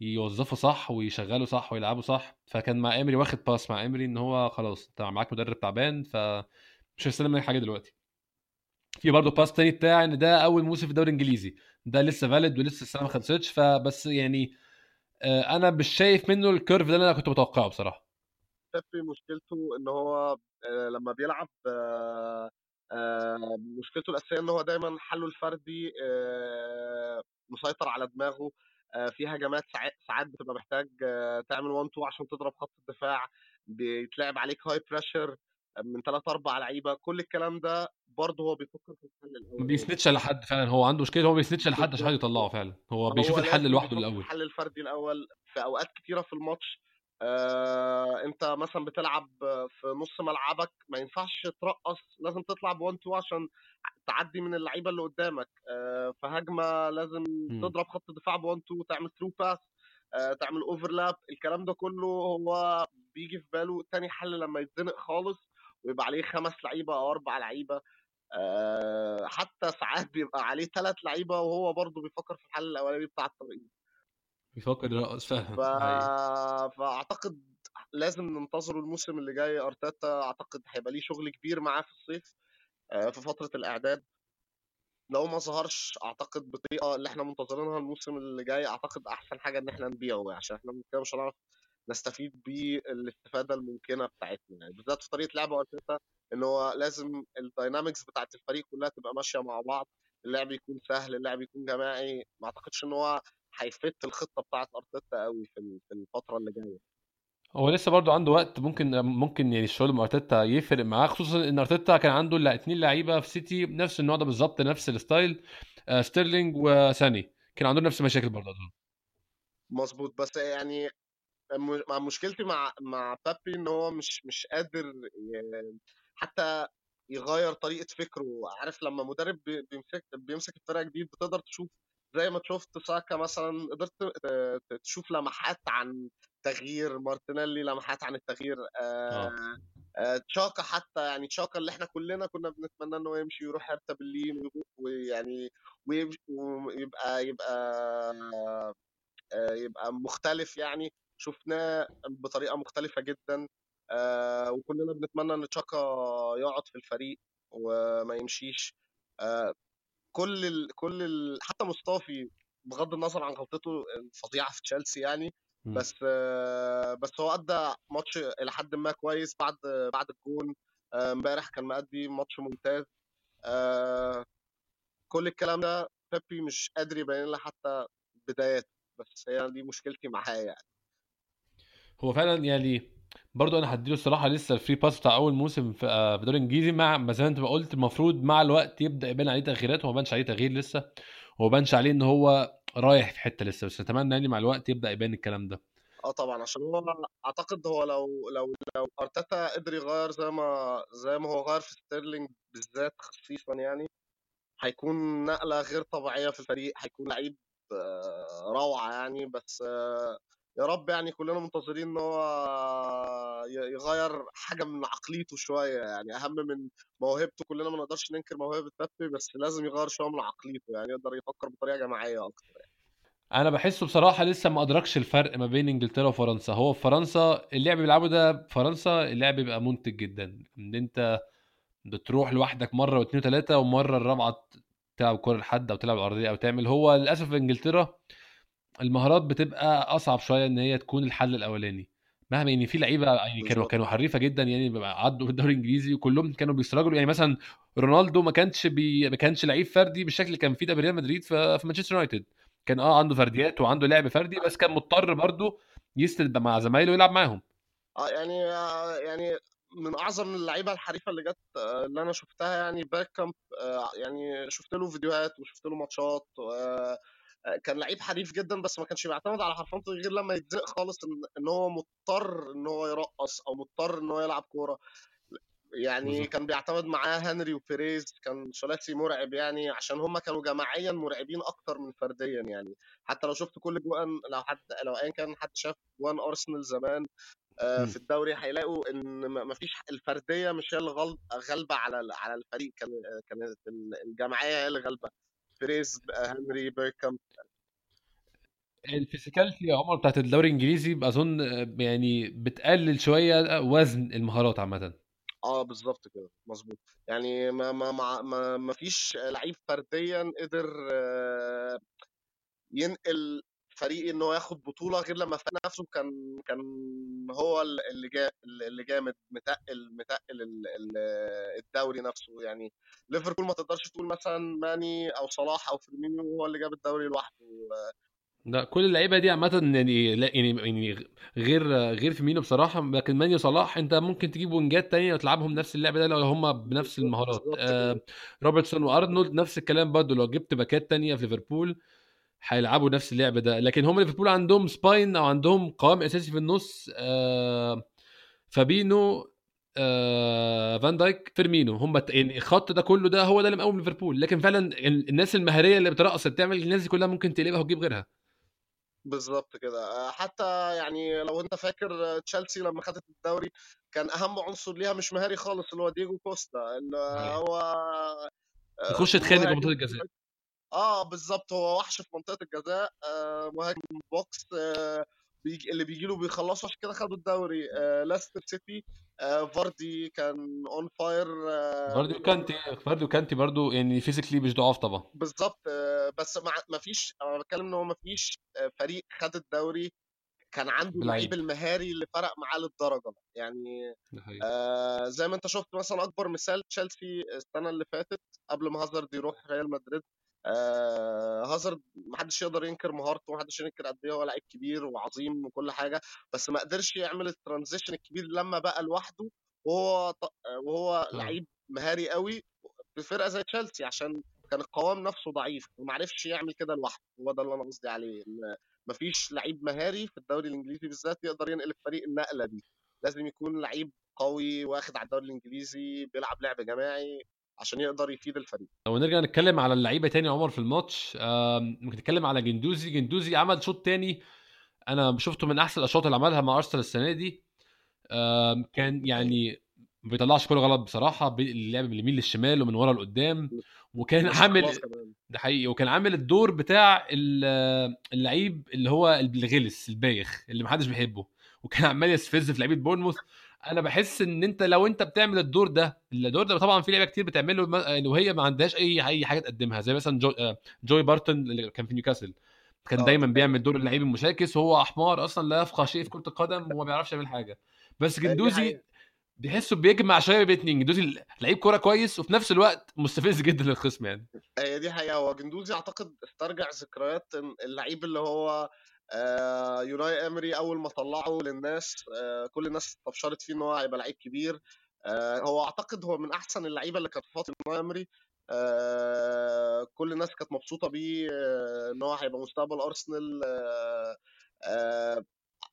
يوظفه صح ويشغله صح ويلعبه صح. فكان مع إيمري واخد pass مع إيمري إن هو خلاص أنت معاك مدرب تعبان فمش هيستلم منك حاجة دلوقتي. في برضه pass تاني بتاع إن ده أول موسم في الدوري الإنجليزي. ده لسه valid ولسه السنة ما خلصتش فبس يعني آه، أنا مش شايف منه ال curve ده اللي أنا كنت متوقعه بصراحة. بيبي مشكلته إن هو لما بيلعب مشكلته الأساسية إن هو دايما حله الفردي مسيطر على دماغه في هجمات ساعات بتبقى محتاج تعمل 1 2 عشان تضرب خط الدفاع بيتلعب عليك high pressure من ثلاث أربع لعيبة كل الكلام ده برضه هو بيفكر في الحل الأول. ما بيسندش على حد فعلا هو عنده مشكلة هو ما بيسندش على حد عشان يطلعه فعلا هو بيشوف الحل لوحده الأول. الحل الفردي الأول في أوقات كتيرة في الماتش آه انت مثلا بتلعب في نص ملعبك ما ينفعش ترقص لازم تطلع ب 1 2 عشان تعدي من اللعيبة اللي قدامك. آه في هجمه لازم م. تضرب خط الدفاع ب 1 2 تعمل through pass آه تعمل overlap الكلام ده كله هو بيجي في باله تاني حل لما يتزنق خالص ويبقى عليه خمس لعيبة أو أربع لعيبة. آه، حتى ساعات بيبقى عليه ثلاث لعيبة وهو برضه بيفكر في الحل الأولاني بتاع الترقيص بيفكر يرقص فاهم؟ ف... فأعتقد لازم ننتظره الموسم اللي جاي أرتيتا أعتقد هيبقى ليه شغل كبير معاه في الصيف آه، في فترة الإعداد. لو ما ظهرش أعتقد بطريقه اللي إحنا منتظرينها الموسم اللي جاي أعتقد أحسن حاجة إن إحنا نبيعه عشان إحنا كده مش هنعرف نستفيد بالاستفادة الممكنة بتاعتنا يعني بالذات في طريقة لعب أرتيتا إن هو لازم الداينامكس بتاعت الفريق كلها تبقى ماشية مع بعض اللعب يكون سهل اللعب يكون جماعي. ما أعتقدش إن هو هي fit الخطة بتاعت أرتيتا قوي في في الفترة اللي جاية. هو لسه برضه عنده وقت ممكن ممكن يعني الشغل مع أرتيتا يفرق معاه خصوصا إن أرتيتا كان عنده اثنين لعيبة في سيتي نفس النوع ده بالظبط نفس ال style آه، ستيرلينج وساني. كان عندهم نفس المشاكل برضه. مظبوط. بس يعني مع مشكلتي مع مع بيبي إن هو مش مش قادر حتى يغير طريقة فكره. عارف لما مدرب بيمسك بيمسك الفرقة جديد بتقدر تشوف زي ما شفت ساكا مثلا قدرت تشوف لمحات عن تغيير مارتينيلي لمحات عن التغيير آه. آه. آه. تشاكا حتى يعني تشاكا اللي إحنا كلنا كنا بنتمنى إنه يمشي ويروح هرتا برلين ويعني ويبقى يبقى يبقى مختلف يعني شفناه بطريقة مختلفة جدا آه وكلنا بنتمنى إن تشاكا يقعد في الفريق وما يمشيش آه كل ال كل ال حتى مصطفي بغض النظر عن غلطته الفظيعة في تشيلسي يعني بس بس هو أدى ماتش إلى حد ما كويس بعد بعد الجون آه، امبارح كان مأدي ماتش ممتاز آه كل الكلام ده بيبي مش قادر يبين لنا حتى بدايات بس هي دي مشكلتي معاه يعني. هو فعلا يعني برضو أنا هديله الصراحه لسه ال free pass بتاع اول موسم في آه، الدوري الانجليزي مع زي ما انت قلت المفروض مع الوقت يبدأ يبان عليه تغييرات وما بانش عليه تغيير لسه وما بانش عليه ان هو رايح في حتة لسه بس اتمنى يعني مع الوقت يبدأ يبان الكلام ده. آه طبعا عشان هو اعتقد هو لو لو لو أرتيتا قدر يغير زي ما زي ما هو غير في ستيرلينج بالذات خصيصا يعني هيكون نقلة غير طبيعية في الفريق هيكون لعيب آه، روعة يعني بس آه، يا رب يعني كلنا منتظرين إن هو يغير حاجة من عقليته شوية يعني أهم من موهبته. كلنا ما نقدرش ننكر موهبة بيبي بس لازم يغير شوية من عقليته يعني يقدر يفكر بطريقة جماعية أكتر يعني. أنا بحسه بصراحة لسه ما أدركش الفرق ما بين إنجلترا وفرنسا. هو في فرنسا اللعب بيلعبه ده فرنسا اللعب بيبقى منتج جدا. إن أنت بتروح لوحدك مرة واثنين وثلاثه ومرة الرابعة تلعب كره لحد أو تلعب الأرضية أو تعمل. هو للأسف في إنجلترا المهارات بتبقى أصعب شوية إن هي تكون الحل الأولاني. مهما يعني في لعيبة يعني كانوا كانوا حريفة جدا يعني عدوا في الدوري الإنجليزي وكلهم كانوا بي struggle وا. يعني مثلا رونالدو ما كانش بي ما كانش لعيب فردي بالشكل اللي كان فيه ده بريال مدريد في, في مانشستر يونايتد. كان آه عنده فرديات وعنده لعب فردي بس كان مضطر برضه يسند مع زمايله ويلعب معاهم. آه يعني آه يعني من أعظم اللعيبة الحريفة اللي جت آه اللي أنا شفتها يعني باكامب آه يعني شفت له فيديوهات وشفت له ماتشات كان لعيب حريف جدا بس ما كانش بيعتمد على حرفنته غير لما يتزق خالص إن, هو مضطر إن هو يرقص أو مضطر إن هو يلعب كورة. يعني بالزبط. كان بيعتمد معاه هنري وبيريز كان ثلاثي مرعب يعني عشان هم كانوا جماعيا مرعبين أكتر من فرديا يعني. حتى لو شفت كل جوان لو حد لو ايا كان حد شاف جوان أرسنال زمان آه في الدوري هيلاقوا إن ما فيش الفردية مش هي اللي غالبه على على الفريق كانت الجماعيه هي اللي غالبه بريز هنري بيركامب ال physicality يا عمر بتاعت الدوري الإنجليزي أظن يعني بتقلل شوية وزن المهارات عامة. آه بالظبط كده مظبوط. يعني ما ما ما ما فيش لعيب فرديا قدر ينقل فريق ان هو ياخد بطولة غير لما فاق نفسه كان كان هو اللي جا اللي جامد متقل متقل الدوري نفسه. يعني ليفربول ما تقدرش تقول مثلا ماني أو صلاح أو فيرمينيو هو اللي جاب الدوري لوحده. لا كل اللعيبة دي عامة يعني لا يعني يعني غير غير فيرمينو بصراحة. لكن ماني وصلاح أنت ممكن تجيب wing ات تانية وتلعبهم نفس اللعبة ده لو هم بنفس المهارات. آه روبرتسون وأرنولد نفس الكلام برضه لو جبت back ات تانية في ليفربول هيلعبوا نفس اللعب ده. لكن هم ليفربول عندهم spine أو عندهم قوام أساسي في النص آه فابينو آه فان دايك فيرمينو. هم يعني الخط ده كله ده هو ده اللي مقوم ليفربول. لكن فعلا الناس المهارية اللي بترقص بتعمل الناس دي كلها ممكن تقلبها وتجيب غيرها. بالظبط كده. حتى يعني لو أنت فاكر تشيلسي لما خدت الدوري كان أهم عنصر ليها مش مهاري خالص اللي هو دييجو كوستا. اللي هو يخش يتخانق في منطقه الجزاء. آه بالظبط هو وحش في منطقة الجزاء آه مهاجم box آه بيجي اللي بيجي له بيخلصوا عشان كده خدوا الدوري آه لاستر سيتي آه فاردي كان on fire آه فاردي وكانتي فاردي وكانتي برضو يعني physically مش ضعاف طبعا. بالظبط آه بس ما فيش أنا بتكلم إن هو ما فيش آه فريق خد الدوري كان عنده اللعيب المهاري اللي فرق معاه للدرجة يعني آه زي ما أنت شفت مثلا أكبر مثال تشيلسي السنة اللي فاتت قبل ما هازارد يروح ريال مدريد آه هازارد ما حدش يقدر ينكر مهارته ما حدش ينكر قد إيه هو لعيب كبير وعظيم وكل حاجة بس ما قدرش يعمل الترانزيشن الكبير لما بقى لوحده وهو وهو لعيب مهاري قوي في فرقه زي تشيلسي عشان كان القوام نفسه ضعيف وما عرفش يعمل كده لوحده هو ده اللي أنا قصدي عليه إن مفيش لعيب مهاري في الدوري الإنجليزي بالذات يقدر ينقل الفريق النقلة دي لازم يكون لعيب قوي واخد على الدوري الإنجليزي بيلعب لعب جماعي. عشان يقدر يفيد الفريق. لو نرجع نتكلم على اللعيبة تاني عمر في الماتش ممكن نتكلم على جندوزي. جندوزي عمل شوط تاني أنا شفته من أحسن الأشواط اللي عملها مع أرسنال السنة دي. كان يعني ما بيطلعش كورة غلط بصراحة اللعب من اليمين للشمال ومن ورا لقدام. وكان عامل ده حقيقي وكان عامل الدور بتاع اللعيب اللي هو الغلس البايخ اللي محدش بيحبه. وكان عمال يستفز في لعيبة بورنموث. أنا بحس إن أنت لو أنت بتعمل الدور ده الدور ده طبعا في لعيبه كتير بتعمله وهي ما عندهاش أي أي حاجة تقدمها زي مثلا جو آه، جوي بارتون اللي كان في نيوكاسل. كان آه، دايما بيعمل دور اللعيب المشاكس وهو حمار أصلا لا يفقه شيء في كرة القدم وما بيعرفش يعمل حاجة. بس جندوزي بيحسه بيجمع شوية بين اتنين. جندوزي لعيب كورة كويس وفي نفس الوقت مستفز *laughs* جدا للخصم يعني. هي دي حقيقة. هو جندوزي أعتقد استرجع ذكريات اللعيب اللي هو آه يوناي امري أول ما طلعه للناس آه كل الناس استبشرت فيه إن هو هيبقى لعيب كبير. آه هو أعتقد هو من أحسن اللعيبة اللي كانت في يوناي امري كل الناس كانت مبسوطة بيه إن هو هيبقى مستقبل أرسنال.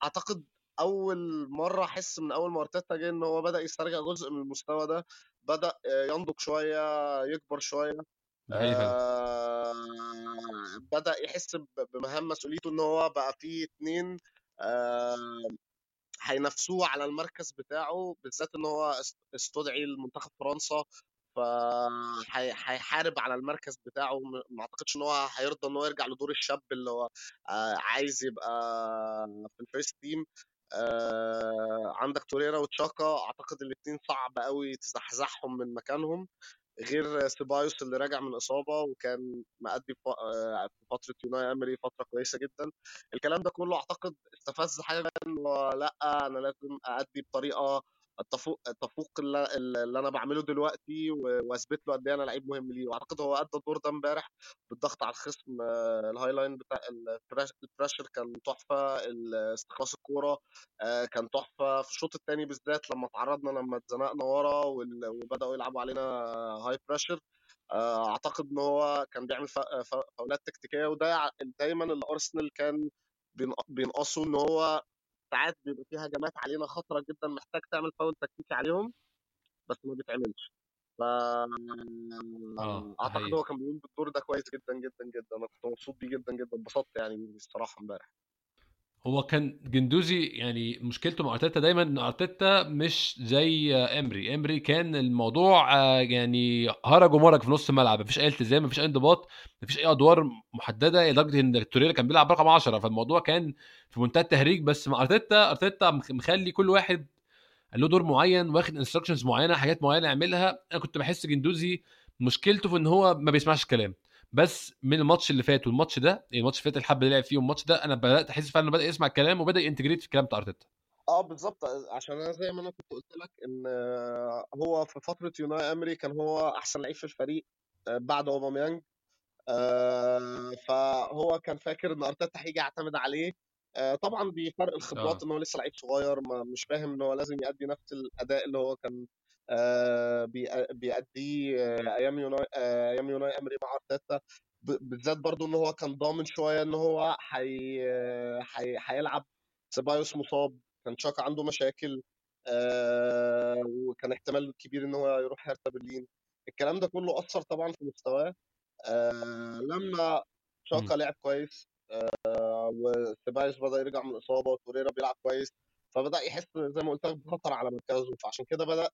أعتقد أول مرة أحس من أول ما أرتيتا جه إن هو بدأ يسترجع جزء من المستوى ده بدأ ينضج شوية يكبر شوية. آه بدأ يحس بمهام مسؤوليته إن هو بقى فيه اتنين آه هينافسوه على المركز بتاعه بالذات إن هو است- استدعي لمنتخب فرنسا فهيحارب على المركز بتاعه ما أعتقدش إن هو هيرضى إن هو يرجع لدور الشاب اللي هو آه، عايز يبقى في ال first team. آه، عندك توريرا وتشاكا أعتقد الاثنين صعب قوي تزحزحهم من مكانهم. غير سيبايوس اللي راجع من إصابة وكان مأدي آه، في فترة يوناي امري فترة كويسة جدا. الكلام ده كله أعتقد استفز حاجة ان هو لأ أنا لازم أأدي بطريقة تفوق تفوق اللي أنا بعمله دلوقتي وأثبت له قد إيه أنا لعيب مهم ليه. وأعتقد هو أدى الدور ده امبارح بالضغط على الخصم آه، ال high line بتاع ال pres- ال pressure كان تحفة استخلاص الكورة آه، كان تحفة. في الشوط الثاني بالذات لما تعرضنا لما اتزنقنا ورا وبدأوا يلعبوا علينا high pressure أعتقد إن هو كان بيعمل فاولات تكتيكية. وده دايما اللي ارسنال كان بين- بينقصه إن هو ساعات بيبقى في هجمات علينا خطرة جدا محتاج تعمل فاول تكتيكي عليهم بس ما بيتعملش. ف ده أعتقد هو كان بيقوم بالدور ده كويس جدا جدا جدا. أنا كنت مبسوط بيه جدا جدا. اتبسطت يعني الصراحة امبارح. هو كان جندوزي يعني مشكلته مع أرتيتا دايما إن أرتيتا مش زي إمري. إمري كان الموضوع آه، يعني هرج ومرج في نص الملعب. مفيش أي التزام مفيش أي انضباط مفيش أي أدوار محددة لدرجة إن توريرا كان بيلعب رقم 10 فالموضوع كان في منتهى التهريج. بس مع أرتيتا أرتيتا مخ- مخلي كل واحد له دور معين واخد instructions معينة حاجات معينة يعملها. أنا كنت بحس جندوزي مشكلته في إن هو ما بيسمعش الكلام. بس من الماتش اللي فات والماتش ده يعني الماتش اللي فات الحبة اللي لعب فيه والماتش ده أنا بدأت أحس فعلا إنه بدأ يسمع الكلام وبدأ ي integrate في الكلام بتاع أرتيتا. آه بالظبط عشان أنا زي ما أنا كنت قلت لك إن آه، هو في فترة يوناي أمري كان هو أحسن لعيب في الفريق آه، بعد أوباميانج. آه، فهو كان فاكر إن أرتيتا هيجي يعتمد عليه. آه، طبعا بفرق الخبرات آه. إن هو لسه لعيب صغير ما مش فاهم إن هو لازم يأدي نفس الأداء اللي هو كان آه، بيأديه آه، أيام يوناي آه، أيام يوناي إمري مع أرتيتا. بالذات برضو إن هو كان ضامن شوية إن هو حي... حي... هيلعب سيبايوس مصاب كان تشاكا عنده مشاكل آه، وكان احتمال كبير إن هو يروح هيرتا برلين. الكلام ده كله أثر طبعا في مستواه. آه، لما تشاكا مم. لعب كويس آه، وسيبايوس بدأ يرجع من الإصابة وتوريرا بيلعب كويس فبدأ يحس زي ما قلت لك بخطر على مركزه. فعشان كده بدأ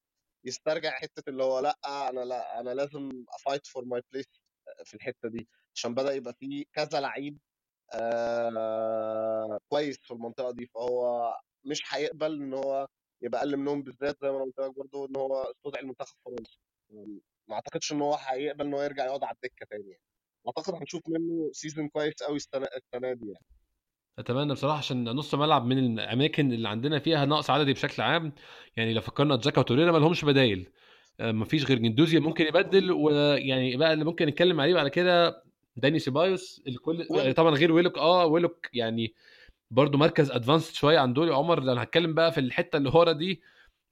يسترجع حتة اللي هو لأ أنا لأ أنا لازم a fight for my place في الحتة دي عشان بدأ يبقى في كذا لعيب آه كويس في المنطقة دي فهو مش هيقبل إن هو يبقى أقل منهم بالذات زي ما أنا قلت لك برضه إن هو استدعي المنتخب فرنسا ما أعتقدش إن هو هيقبل إن هو يرجع يقعد على الدكة تاني يعني. أعتقد هنشوف منه season كويس قوي السنة السنة دي يعني أتمنى بصراحة عشان نص ملعب من الأماكن اللي عندنا فيها نقص عددي بشكل عام. يعني لو فكرنا جاكا وتوريرا ما لهمش بدايل. آه، مفيش غير جندوزي ممكن يبدل ويعني بقى اللي ممكن نتكلم عليه بعد كده داني سيبايوس. آه كل ويلوك. طبعا غير ويلوك. آه ويلوك يعني برضو مركز advanced شوية عن دول عمر. لو هنتكلم بقى في الحتة اللي ورا دي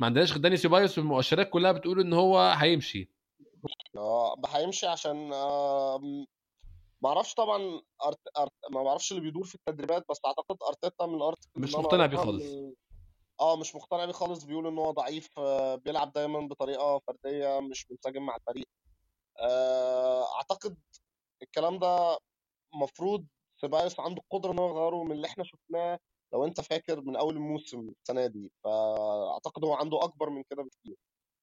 ما عندناش غير داني سيبايوس. والمؤشرات كلها بتقول إن هو هيمشي. آه هيمشي عشان آه ما أعرفش طبعا أرت... أرت... ما بعرفش اللي بيدور في التدريبات بس اعتقد أرتيتا من الارتكل مش مقتنع بيه خالص. آه مش مقتنع بيه خالص بيقول إن هو ضعيف بيلعب دايما بطريقة فردية مش منسجم مع الفريق. آه، أعتقد الكلام ده المفروض سيبايوس عنده القدرة إن هو يغيره من اللي إحنا شفناه لو أنت فاكر من أول الموسم السنة دي. فأعتقد هو عنده أكبر من كده بكتير.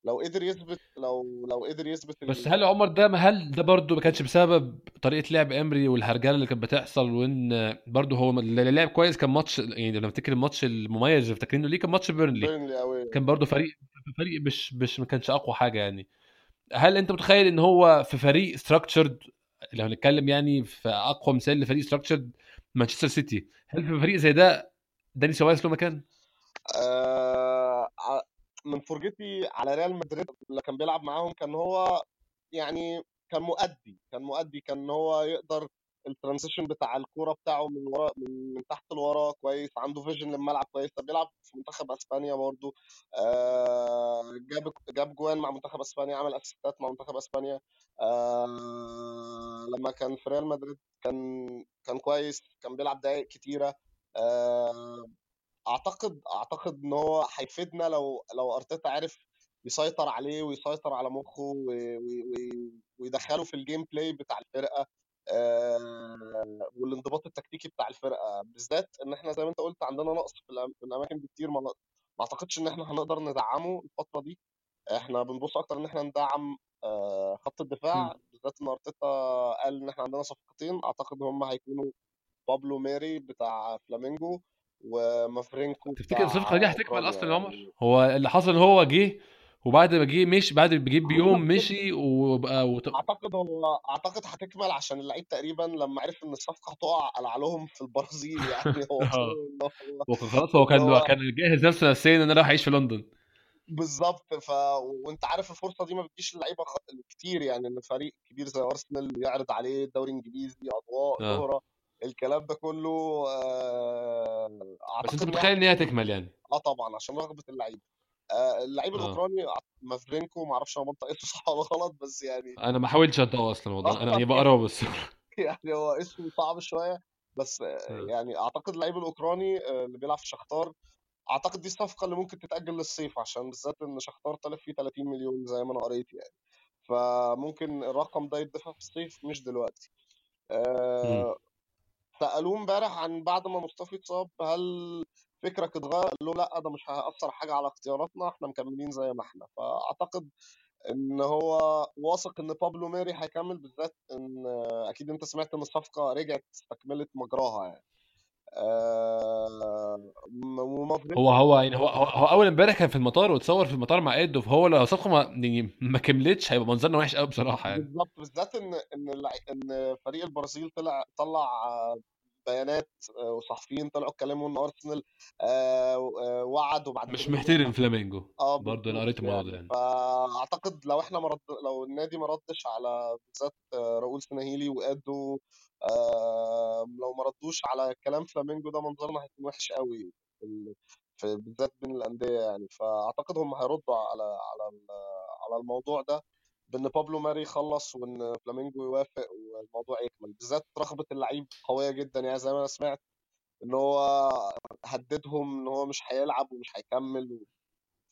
لو قدر يثبت لو لو قدر يثبت بس هل عمر ده هل ده برضه ما كانش بسبب طريقة لعب إمري والهرجلة اللي كانت بتحصل وإن برضه هو اللي لعب كويس كان ماتش يعني لما افتكر الماتش المميز اللي فاكرينه ليه كان ماتش بيرنلي. بيرنلي قوي كان برضه فريق فريق مش مش ما كانش أقوى حاجة يعني. هل أنت متخيل إن هو في فريق structured لو هنتكلم يعني في أقوى مثال لفريق structured مانشستر سيتي هل في فريق زي ده داني سيبايوس له مكان؟ آه، من فرجتي على ريال مدريد اللي كان بيلعب معاهم كان هو يعني كان مؤدي كان مؤدي كان هو يقدر ال transition بتاع الكورة بتاعه من ورا من, من تحت لورا كويس عنده vision للملعب كويس. طب بيلعب في منتخب إسبانيا برضو آه جاب جاب جوان مع منتخب إسبانيا عمل أسيستات مع منتخب إسبانيا آه لما كان في ريال مدريد كان كان كويس كان بيلعب دقائق كتيرة آه أعتقد أعتقد إن هو هيفيدنا لو لو أرتيتا عرف يسيطر عليه ويسيطر على مخه ويدخله في ال game play بتاع الفرقة آه، والانضباط التكتيكي بتاع الفرقة بالذات إن إحنا زي ما أنت قلت عندنا نقص في الأماكن دي كتير ما ما أعتقدش إن إحنا هنقدر ندعمه الفترة دي. إحنا بنبص أكتر إن إحنا ندعم آه، خط الدفاع بالذات إن أرتيتا قال إن إحنا عندنا صفقتين أعتقد هم هيكونوا بابلو ماري بتاع فلامينجو ومافرينكو تفتكر الصفقه دي هتكمل أصلا يا عمر هو اللي حصل ان هو جه وبعد ما جه مشي بعد ما جه بيوم مشي وبقى وت... أعتقد هو أعتقد هتكمل عشان اللعيب تقريبا لما عرف إن الصفقة هتقع قلع لهم في البرازيل يعني. *laughs* هو وكان خلاص هو ان كان هو كان جاهز نفسه نفسيا إن أنا رايح أعيش في لندن. بالظبط ف وأنت عارف الفرصة دي ما بتجيش للعيبة خ... كتير يعني إن فريق كبير زي أرسنال يعرض عليه الدوري الإنجليزي أضواء آه. شهره الكلام ده كله آه، بس أنت متخيل إن هي هتكمل يعني؟ آه طبعا عشان رغبة اللعيب آه، اللعيب آه. الأوكراني مافرينكو ما أعرفش أنا بنطق اسمه صح ولا غلط بس يعني أنا ما حاولتش أنطقه أصلا والله. أنا يعني بقراه بس يعني هو اسمه صعب شوية بس آه، يعني أعتقد اللعيب الأوكراني آه، اللي بيلعب في شختار أعتقد دي الصفقة اللي ممكن تتأجل للصيف عشان بالذات إن شختار طالب فيه 30 مليون زي ما أنا قريت يعني. فممكن الرقم ده يدفع في الصيف مش دلوقتي. آه، سألوه امبارح عن بعد ما مصطفى اتصاب هل فكرك اتغير؟ قال له لأ ده مش هيأثر حاجة على اختياراتنا إحنا مكملين زي ما إحنا. فأعتقد إن هو واثق إن بابلو ماري هيكمل بالذات إن أكيد أنت سمعت إن الصفقه رجعت استكملت مجراها يعني. هو ومافرينكو هو يعني هو هو, هو أول امبارح كان في المطار واتصور في المطار مع ايدو فهو لو صفقه ما يعني ما كملتش هيبقى منظرنا وحش قوي بصراحة يعني. بالظبط بالذات إن إن إن فريق البرازيل طلع طلع آه، بيانات آه، وصحفيين طلعوا اتكلموا إن أرسنال آه، آه، وعد وبعد مش محترم فلامينجو. آه برضه أنا قريت الموضوع ده يعني. فأعتقد لو إحنا مرد لو النادي ما ردش على بالذات راؤول سانليهي وادو لو ما ردوش على كلام فلامينجو ده منظرنا هيكون وحش قوي بالذات بين الأندية يعني. فأعتقد هم هيردوا على على على الموضوع ده. بإن بابلو ماري يخلص وإن فلامينجو يوافق والموضوع يكمل بالذات رغبة اللعيب قوية جدا. يعني زي ما أنا سمعت إن هو هددهم إن هو مش هيلعب ومش هيكمل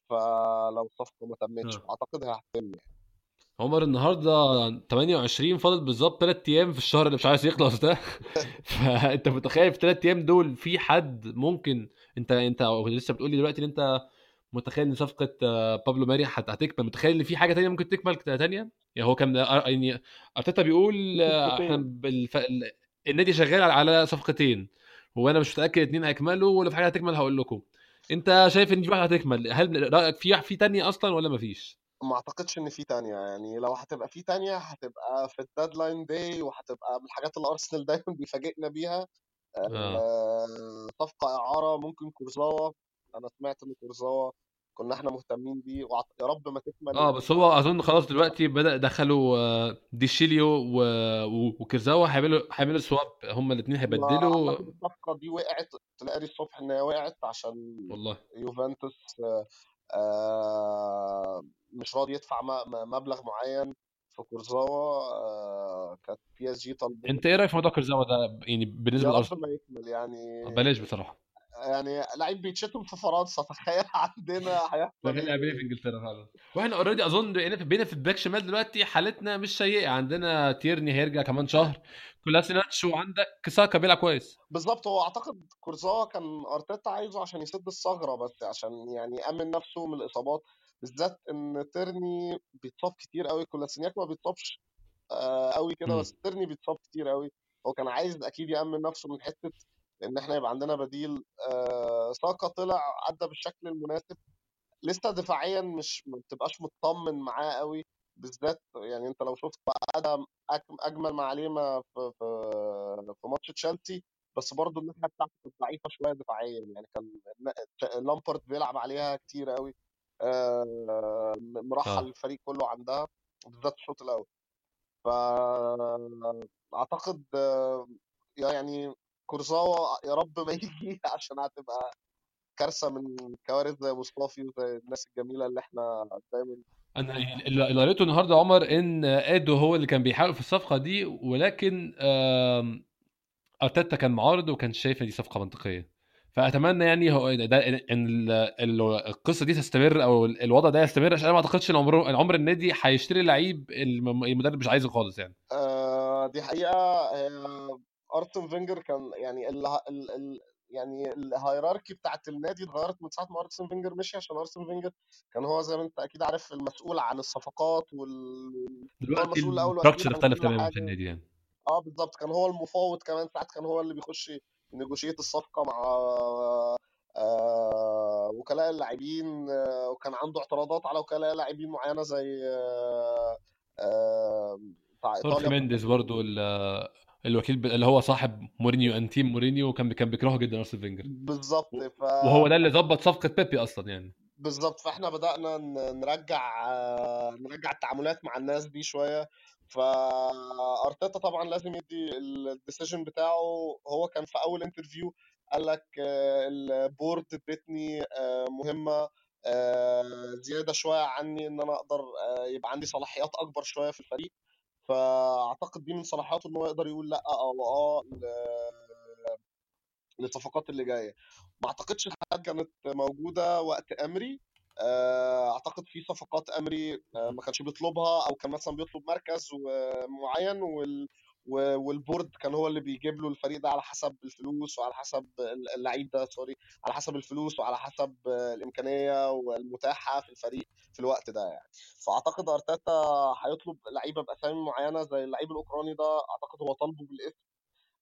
فلو الصفقه ما تمتش آه. أعتقد هتتم يعني. عمر النهارده 28 فاضل بالظبط 3 أيام في الشهر اللي مش عايز يخلص ده. *laughs* فأنت متخيل في 3 أيام دول في حد ممكن أنت أنت لسه بتقول لي دلوقتي إن أنت متخيل إن صفقة آه، بابلو ماري هت- هتكمل؟ متخيل إن في حاجة تانية ممكن تكمل تانية؟ يعني هو كان آه، يعني أرتيتا بيقول آه، إحنا بالف... ال- النادي شغال على صفقتين. وأنا مش متأكد اتنين هيكملوا ولا في حاجة هتكمل هقول لكم. أنت شايف إن في واحدة هتكمل؟ هل رأيك في في تانية أصلا ولا مفيش؟ ما أعتقدش إن في تانية. يعني لو هتبقى في تانية هتبقى في ال deadline day وهتبقى من الحاجات اللي ارسنال *laughs* دايما بيفاجئنا بيها. آه، صفقة إعارة ممكن كورزاوا أنا سمعت إن كورزاوا كنا إحنا مهتمين بيه وعط... يا رب ما تكمل. آه بس هو أظن خلاص دلوقتي بدأ دخلوا آه، دي شيليو و... و- وكورزاوا هيعملوا هيعملوا swap هما الاثنين هيبدلوا. الصفقة دي وقعت تلاقي الصبح ان هي وقعت عشان والله. يوفنتوس آه، آه، مش راضي يدفع م- مبلغ معين في كورزاوا آه، كانت بي اس جي طالبين أنت إيه رأيك في موضوع كورزاوا ده؟ يعني بالنسبة لأرسنال. ما يكمل يعني بلاش بصراحة. يعني لعيب بيتشتم في فرنسا تخيل *laughs* عندنا هيحصل تخيل إيه؟ في إنجلترا فعلا. وإحنا already أظن بقينا في الباك شمال دلوقتي حالتنا مش سيئة. عندنا تيرني هيرجع كمان شهر. كولاسيناتش وعندك ساكا بيلعب كويس. بالظبط هو أعتقد كورزاوا كان أرتيتا عايزه عشان يسد الثغرة بس عشان يعني يأمن نفسه من الإصابات. بالذات إن تيرني بيتصاب كتير قوي كولاسينياك ما بيتصابش آه، قوي كده امم بس تيرني بيتصاب كتير قوي هو كان عايز أكيد يأمن نفسه من حتة ان إحنا يبقى عندنا بديل آه، ساكا طلع ادى بالشكل المناسب. لسه دفاعيا مش ما بتبقاش مطمن معاه قوي بالذات يعني انت لو شفت آدم أجمل ما عليه ما في في في ماتش تشيلسي بس برضه الناحية بتاعته كانت ضعيفة شوية دفاعيا يعني كان لامبرد بيلعب عليها كتير قوي آه، مرحل آه. الفريق كله عندها بالذات الشوط الأول. فاعتقد يعني كورزاوا يا رب ما يجي *laughs* عشان هتبقى كارثة من كوارث زي مصطفي وزي الناس الجميلة اللي إحنا دايما أنا اللي قريته النهارده عمر إن ادو هو اللي كان بيحاول في الصفقة دي ولكن أرتيتا كان معارض وكان شايف إن دي صفقة منطقية. فأتمنى يعني هو ده إن ال- ال- القصة دي تستمر أو الوضع ده يستمر عشان أنا ما أعتقدش إن عمر عمر النادي هيشتري لعيب الم- المدرب مش عايزه خالص يعني. آه دي حقيقة آه ارسن فينجر كان يعني ال ال ال يعني ال hierarchy بتاعت النادي اتغيرت من ساعة ما ارسن فينجر مشي عشان ارسن فينجر كان هو زي ما أنت أكيد عارف المسؤول عن الصفقات وال دلوقتي عن اختلف تماما في النادي يعني. آه بالظبط كان هو المفاوض كمان ساعات كان هو اللي بيخش negotiate الصفقة مع آه وكلاء اللاعبين آه وكان عنده اعتراضات على وكلاء لاعبين معينة زي آه آه بتاع خورخي إيطاليا مينديز برضو ال- الوكيل اللي هو صاحب مورينيو انتيم مورينيو كان كان بيكرهه جدا ارسن فينجر. بالظبط ف وهو ده اللي ظبط صفقة بيبي أصلا يعني. بالظبط فإحنا بدأنا ن- نرجع نرجع التعاملات مع الناس دي شوية. فارتيتا طبعا لازم يدي ال decision بتاعه. هو كان في أول interview قال لك آه، ال board ادتني آه، مهمة آه، زيادة شوية عني إن أنا أقدر يبقى عندي صلاحيات أكبر شوية في الفريق. فأعتقد دي من صلاحياته إن هو يقدر يقول لأ أو آه للصفقات اللي جاية. ما أعتقدش الحاجات كانت موجودة وقت أمري. آه، أعتقد في صفقات أمري آه، ما كانش بيطلبها أو كان مثلا بيطلب مركز معين والبورد كان هو اللي بيجيب له الفريق ده على حسب الفلوس وعلى حسب اللعيب ده sorry على حسب الفلوس وعلى حسب الإمكانية والمتاحة في الفريق في الوقت ده يعني. فأعتقد أرتيتا هيطلب لعيبة بأسامي معينة زي اللعيب الأوكراني ده أعتقد هو طالبه بالاسم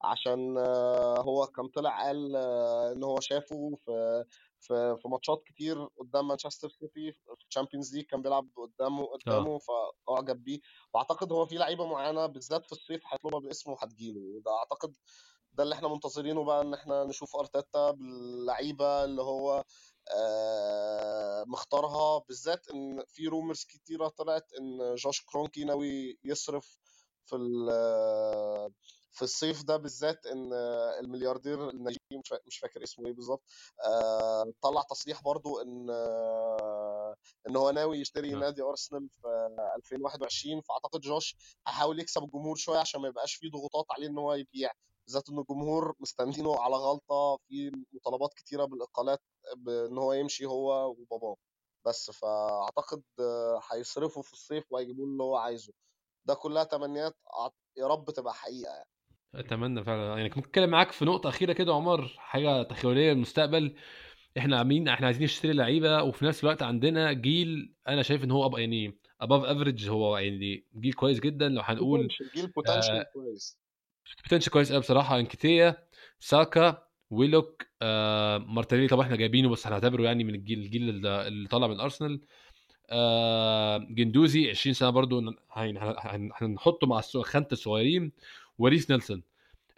عشان آه، هو كان طلع قال آه، إن هو شافه في في في ماتشات كتير قدام مانشستر سيتي في ال Champions League كان بيلعب قدامه قدامه فأعجب بيه. وأعتقد هو في لعيبة معينة بالذات في الصيف هيطلبها باسمه وهتجيله. وده أعتقد ده اللي إحنا منتظرينه بقى إن إحنا نشوف أرتيتا باللعيبة اللي هو آه، مختارها. بالذات إن في rumors كتيرة طلعت إن جوش كرونكي ناوي يصرف في في الصيف ده بالذات إن الملياردير النيجيري مش فا- مش فاكر اسمه إيه بالظبط آه، طلع تصريح برضو إن آه، إن هو ناوي يشتري آه. نادي أرسنال في 2021 فأعتقد جوش هيحاول يكسب الجمهور شوية عشان ما يبقاش فيه ضغوطات عليه إن هو يبيع بالذات إن الجمهور مستنينه على غلطة في مطالبات كتيرة بالإقالات بإن هو يمشي هو وباباه بس فأعتقد هيصرفوا في الصيف وهيجيبوا له اللي هو عايزه ده كلها تمنيات يا رب تبقى حقيقة يعني أتمنى فعلا. يعني كنت اتكلم معاك في نقطة أخيرة كده عمر حاجة تخيلية للمستقبل. إحنا عاملين إحنا عايزين نشتري لعيبة وفي نفس الوقت عندنا جيل أنا شايف إن هو أب- يعني above average هو يعني جيل كويس جدا. لو هنقول جيل potential كويس. potential كويس قوي بصراحة. انكتيا ساكا ويلوك آه مارتينيلي طبعا إحنا جايبينه بس هنعتبره يعني من الجيل الجيل اللي طالع من أرسنال. آه جندوزي 20 سنة برضو هن- هن- هن- هنحطه مع خانة الصغيرين. وريس نيلسون.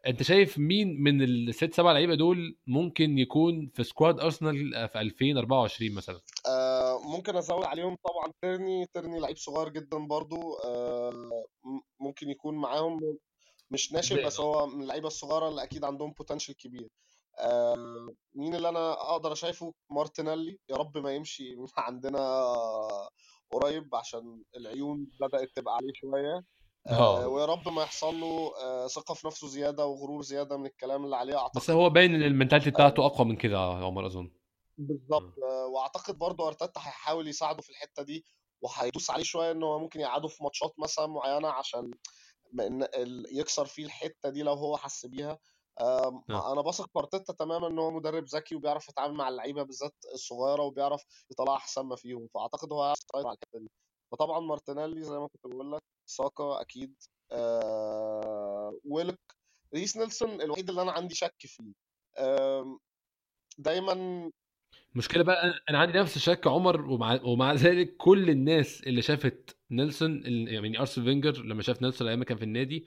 أنت شايف مين من الست سبع لعيبة دول ممكن يكون في squad أرسنال في 2024 مثلا؟ آه ممكن أزود عليهم طبعا. ترني ترني لعيب صغير جدا برضو. آه ممكن يكون معاهم. مش ناشئ بس هو من اللعيبة الصغيرة اللي أكيد عندهم potential كبير. آه مين اللي أنا أقدر أشايفه؟ مارتينيلي. يا رب ما يمشي عندنا قريب عشان العيون بدأت تبقى عليه شوية. آه آه. ويا رب ما يحصل له آه ثقة في نفسه زيادة وغرور زيادة من الكلام اللي عليه بس اعتقد هو باين إن ال mentality بتاعته أقوى من كده يا عمر أظن. بالظبط آه، وأعتقد برضه أرتيتا هيحاول يساعده في الحتة دي وهيدوس عليه شوية إن هو ممكن يقعده في ماتشات مثلا معينة عشان يكسر فيه الحتة دي لو هو حس بيها. آه. أنا بثق في أرتيتا تماما إن هو مدرب ذكي وبيعرف يتعامل مع اللعيبة بالذات الصغيرة وبيعرف يطلع أحسن ما فيهم فأعتقد هو هيعرف يسيطر على الحتة دي. فطبعا مارتينيلي زي ما كنت بقول لك ساكا أكيد. آه ويلك ريس نيلسون الوحيد اللي أنا عندي شك فيه. دايما المشكلة بقى أنا عندي نفس الشك عمر ومع ومع ذلك كل الناس اللي شافت نيلسون يعني ارسن فينجر لما شاف نيلسون أيام كان في النادي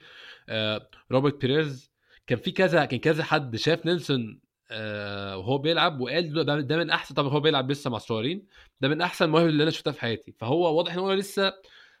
آه روبرت بيريز كان في كذا كان كذا حد شاف نيلسون آه وهو بيلعب وقال ده من أحسن طبعا هو بيلعب لسه مع الصغيرين ده من أحسن المواهب اللي أنا شفتها في حياتي. فهو واضح إن هو لسه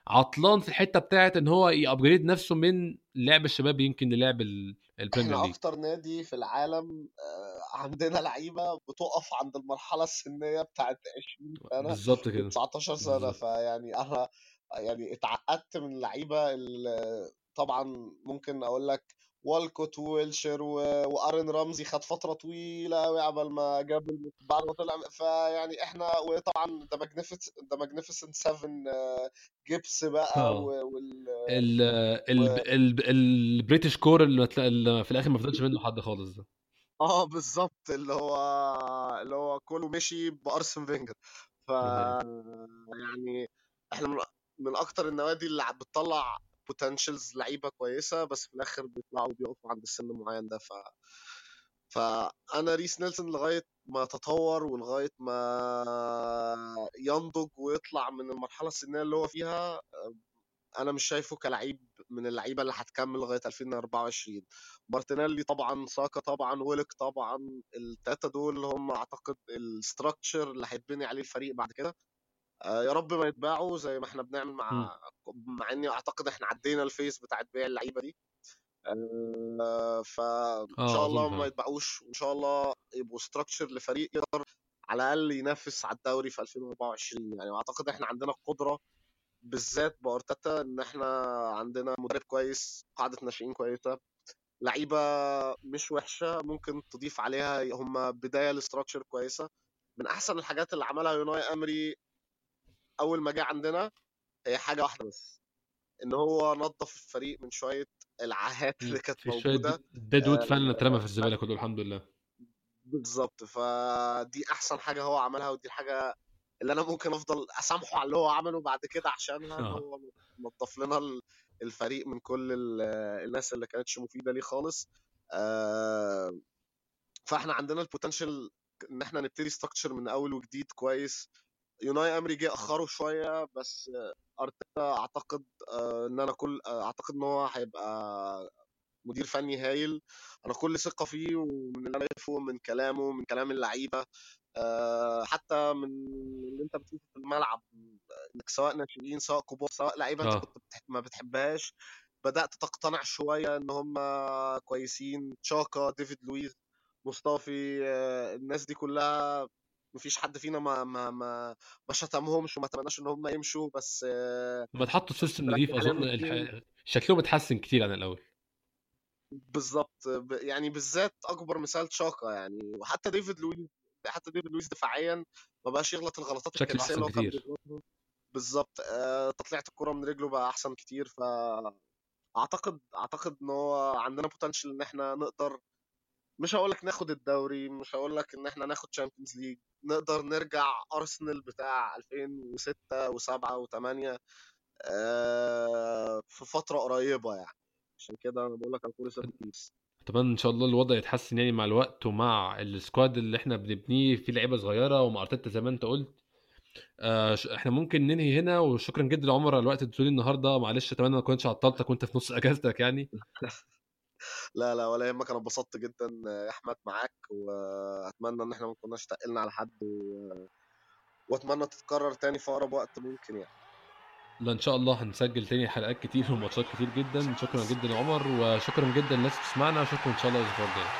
عطلان في الحتة بتاعت إن هو ي upgrade نفسه من لعب الشباب يمكن للعب ال- البريمير ليج أكتر نادي في العالم آه، عندنا لعيبة بتقف عند المرحلة السنية بتاعت 20 سنة بالظبط كده. 19 سنة فيعني أنا يعني اتعقدت من اللعيبة اللي طبعا ممكن أقول لك والكوت وويلشر و- وآرون رمزي خد فترة طويلة قوي عبال ما جاب بعد ما طلع. فيعني إحنا وطبعا the magnificent the magnificent 7 جيبس بقى آه. و- وال ال ال ال ال British core اللي في الآخر ما فضلش منه حد خالص ده. آه بالظبط. اللي هو اللي هو كله مشي بأرسن فينجر. ف يعني إحنا من من أكتر النوادي اللي بتطلع potentials لعيبة كويسة بس في الآخر بيطلعوا بيقفوا عند السن المعين ده ف فانا ريس نيلسون لغاية ما تطور ولغاية ما ينضج ويطلع من المرحلة السنية اللي هو فيها أنا مش شايفه كلعيب من اللعيبة اللي هتكمل لغاية 2024 مارتينيلي طبعا ساكا طبعا ويلك طبعا التلاتة دول هم أعتقد ال structure اللي هيتبني عليه الفريق بعد كده. يا رب ما يتباعوا زي ما إحنا بنعمل. مع مع إني أعتقد إحنا عدينا ال phase بتاعت بيع اللعيبة دي. آه، فان آه شاء الله ما يتباعوش وإن شاء الله يبقوا structure لفريق يقدر على الأقل ينافس على الدوري في 2024 يعني. وأعتقد إحنا عندنا القدرة بالذات بأرتيتا إن إحنا عندنا مدرب كويس قاعدة ناشئين كويسة لعيبة مش وحشة ممكن تضيف عليها هم بداية ل structure كويسة. من أحسن الحاجات اللي عملها يوناي أمري أول ما جه عندنا هي حاجة واحدة بس إن هو نظف الفريق من شوية العاهات اللي. كانت موجودة. dead wood فعلا آه، اترمى في الزبالة كله الحمد لله. بالظبط. فدي أحسن حاجة هو عملها ودي الحاجة اللي أنا ممكن أفضل أسامحه على اللي هو عمله بعد كده عشانها إن آه. هو نظف لنا ال- الفريق من كل ال- الناس اللي كانتش مفيدة ليه خالص. آه، فإحنا عندنا ال potential إن إحنا نبتدي structure من أول وجديد كويس. يوناي امري جه أخره شوية بس أرتيتا أعتقد آه، إن أنا كل آه، أعتقد إن هو هيبقى مدير فني هايل. أنا كل ثقة فيه ومن اللي أنا شايفه من كلامه من كلام اللعيبة آه، حتى من اللي أنت بتشوفه في الملعب إنك سواء ناشئين سواء كبار سواء لعيبة أنت كنت بتح... ما بتحبهاش بدأت تقتنع شوية إن هم كويسين. تشاكا ديفيد لويز مصطفي الناس دي كلها مفيش حد فينا ما ما ما ما شتمهمش وما اتمناش إن هم يمشوا بس لما اتحطوا system عليهم أظن الح... شكلهم اتحسن كتير عن الأول. بالظبط يعني بالذات أكبر مثال تشاكا يعني وحتى ديفيد لويس حتى ديفيد لويس دفاعيا ما بقاش يغلط الغلطات اللي احسن كان كتير. بالظبط آه، تطليعة الكرة من رجله بقى أحسن كتير فأعتقد أعتقد إن هو عندنا potential إن إحنا نقدر مش هقول لك ناخد الدوري مش هقول لك إن إحنا ناخد تشامبيونز ليج نقدر نرجع ارسنال بتاع 2006 و7 و8 في فترة قريبة يعني. عشان كده أنا بقول لك على كل بيس أتمنى إن شاء الله الوضع يتحسن يعني مع الوقت ومع السكواد اللي إحنا بنبنيه. فيه لعيبة صغيرة ومع أرتيتا زي ما أنت قلت. آه إحنا ممكن ننهي هنا. وشكرا جدا لعمر على الوقت اللي النهارده. معلش أتمنى ما كنتش عطلتك وأنت في نص *laughs* أجازتك يعني. لا لا ولا يهمك أنا انبسطت جدا يا أحمد معاك وأتمنى إن إحنا ما كناش تقلنا على حد و... وأتمنى تتكرر تاني في أقرب وقت ممكن يعني. لا إن شاء الله هنسجل تاني حلقات كتير *laughs* وماتشات كتير جدا. شكرا جدا يا عمر وشكرا جدا للناس اللي بتسمعنا وشكرا إن شاء الله الأسبوع الجاي.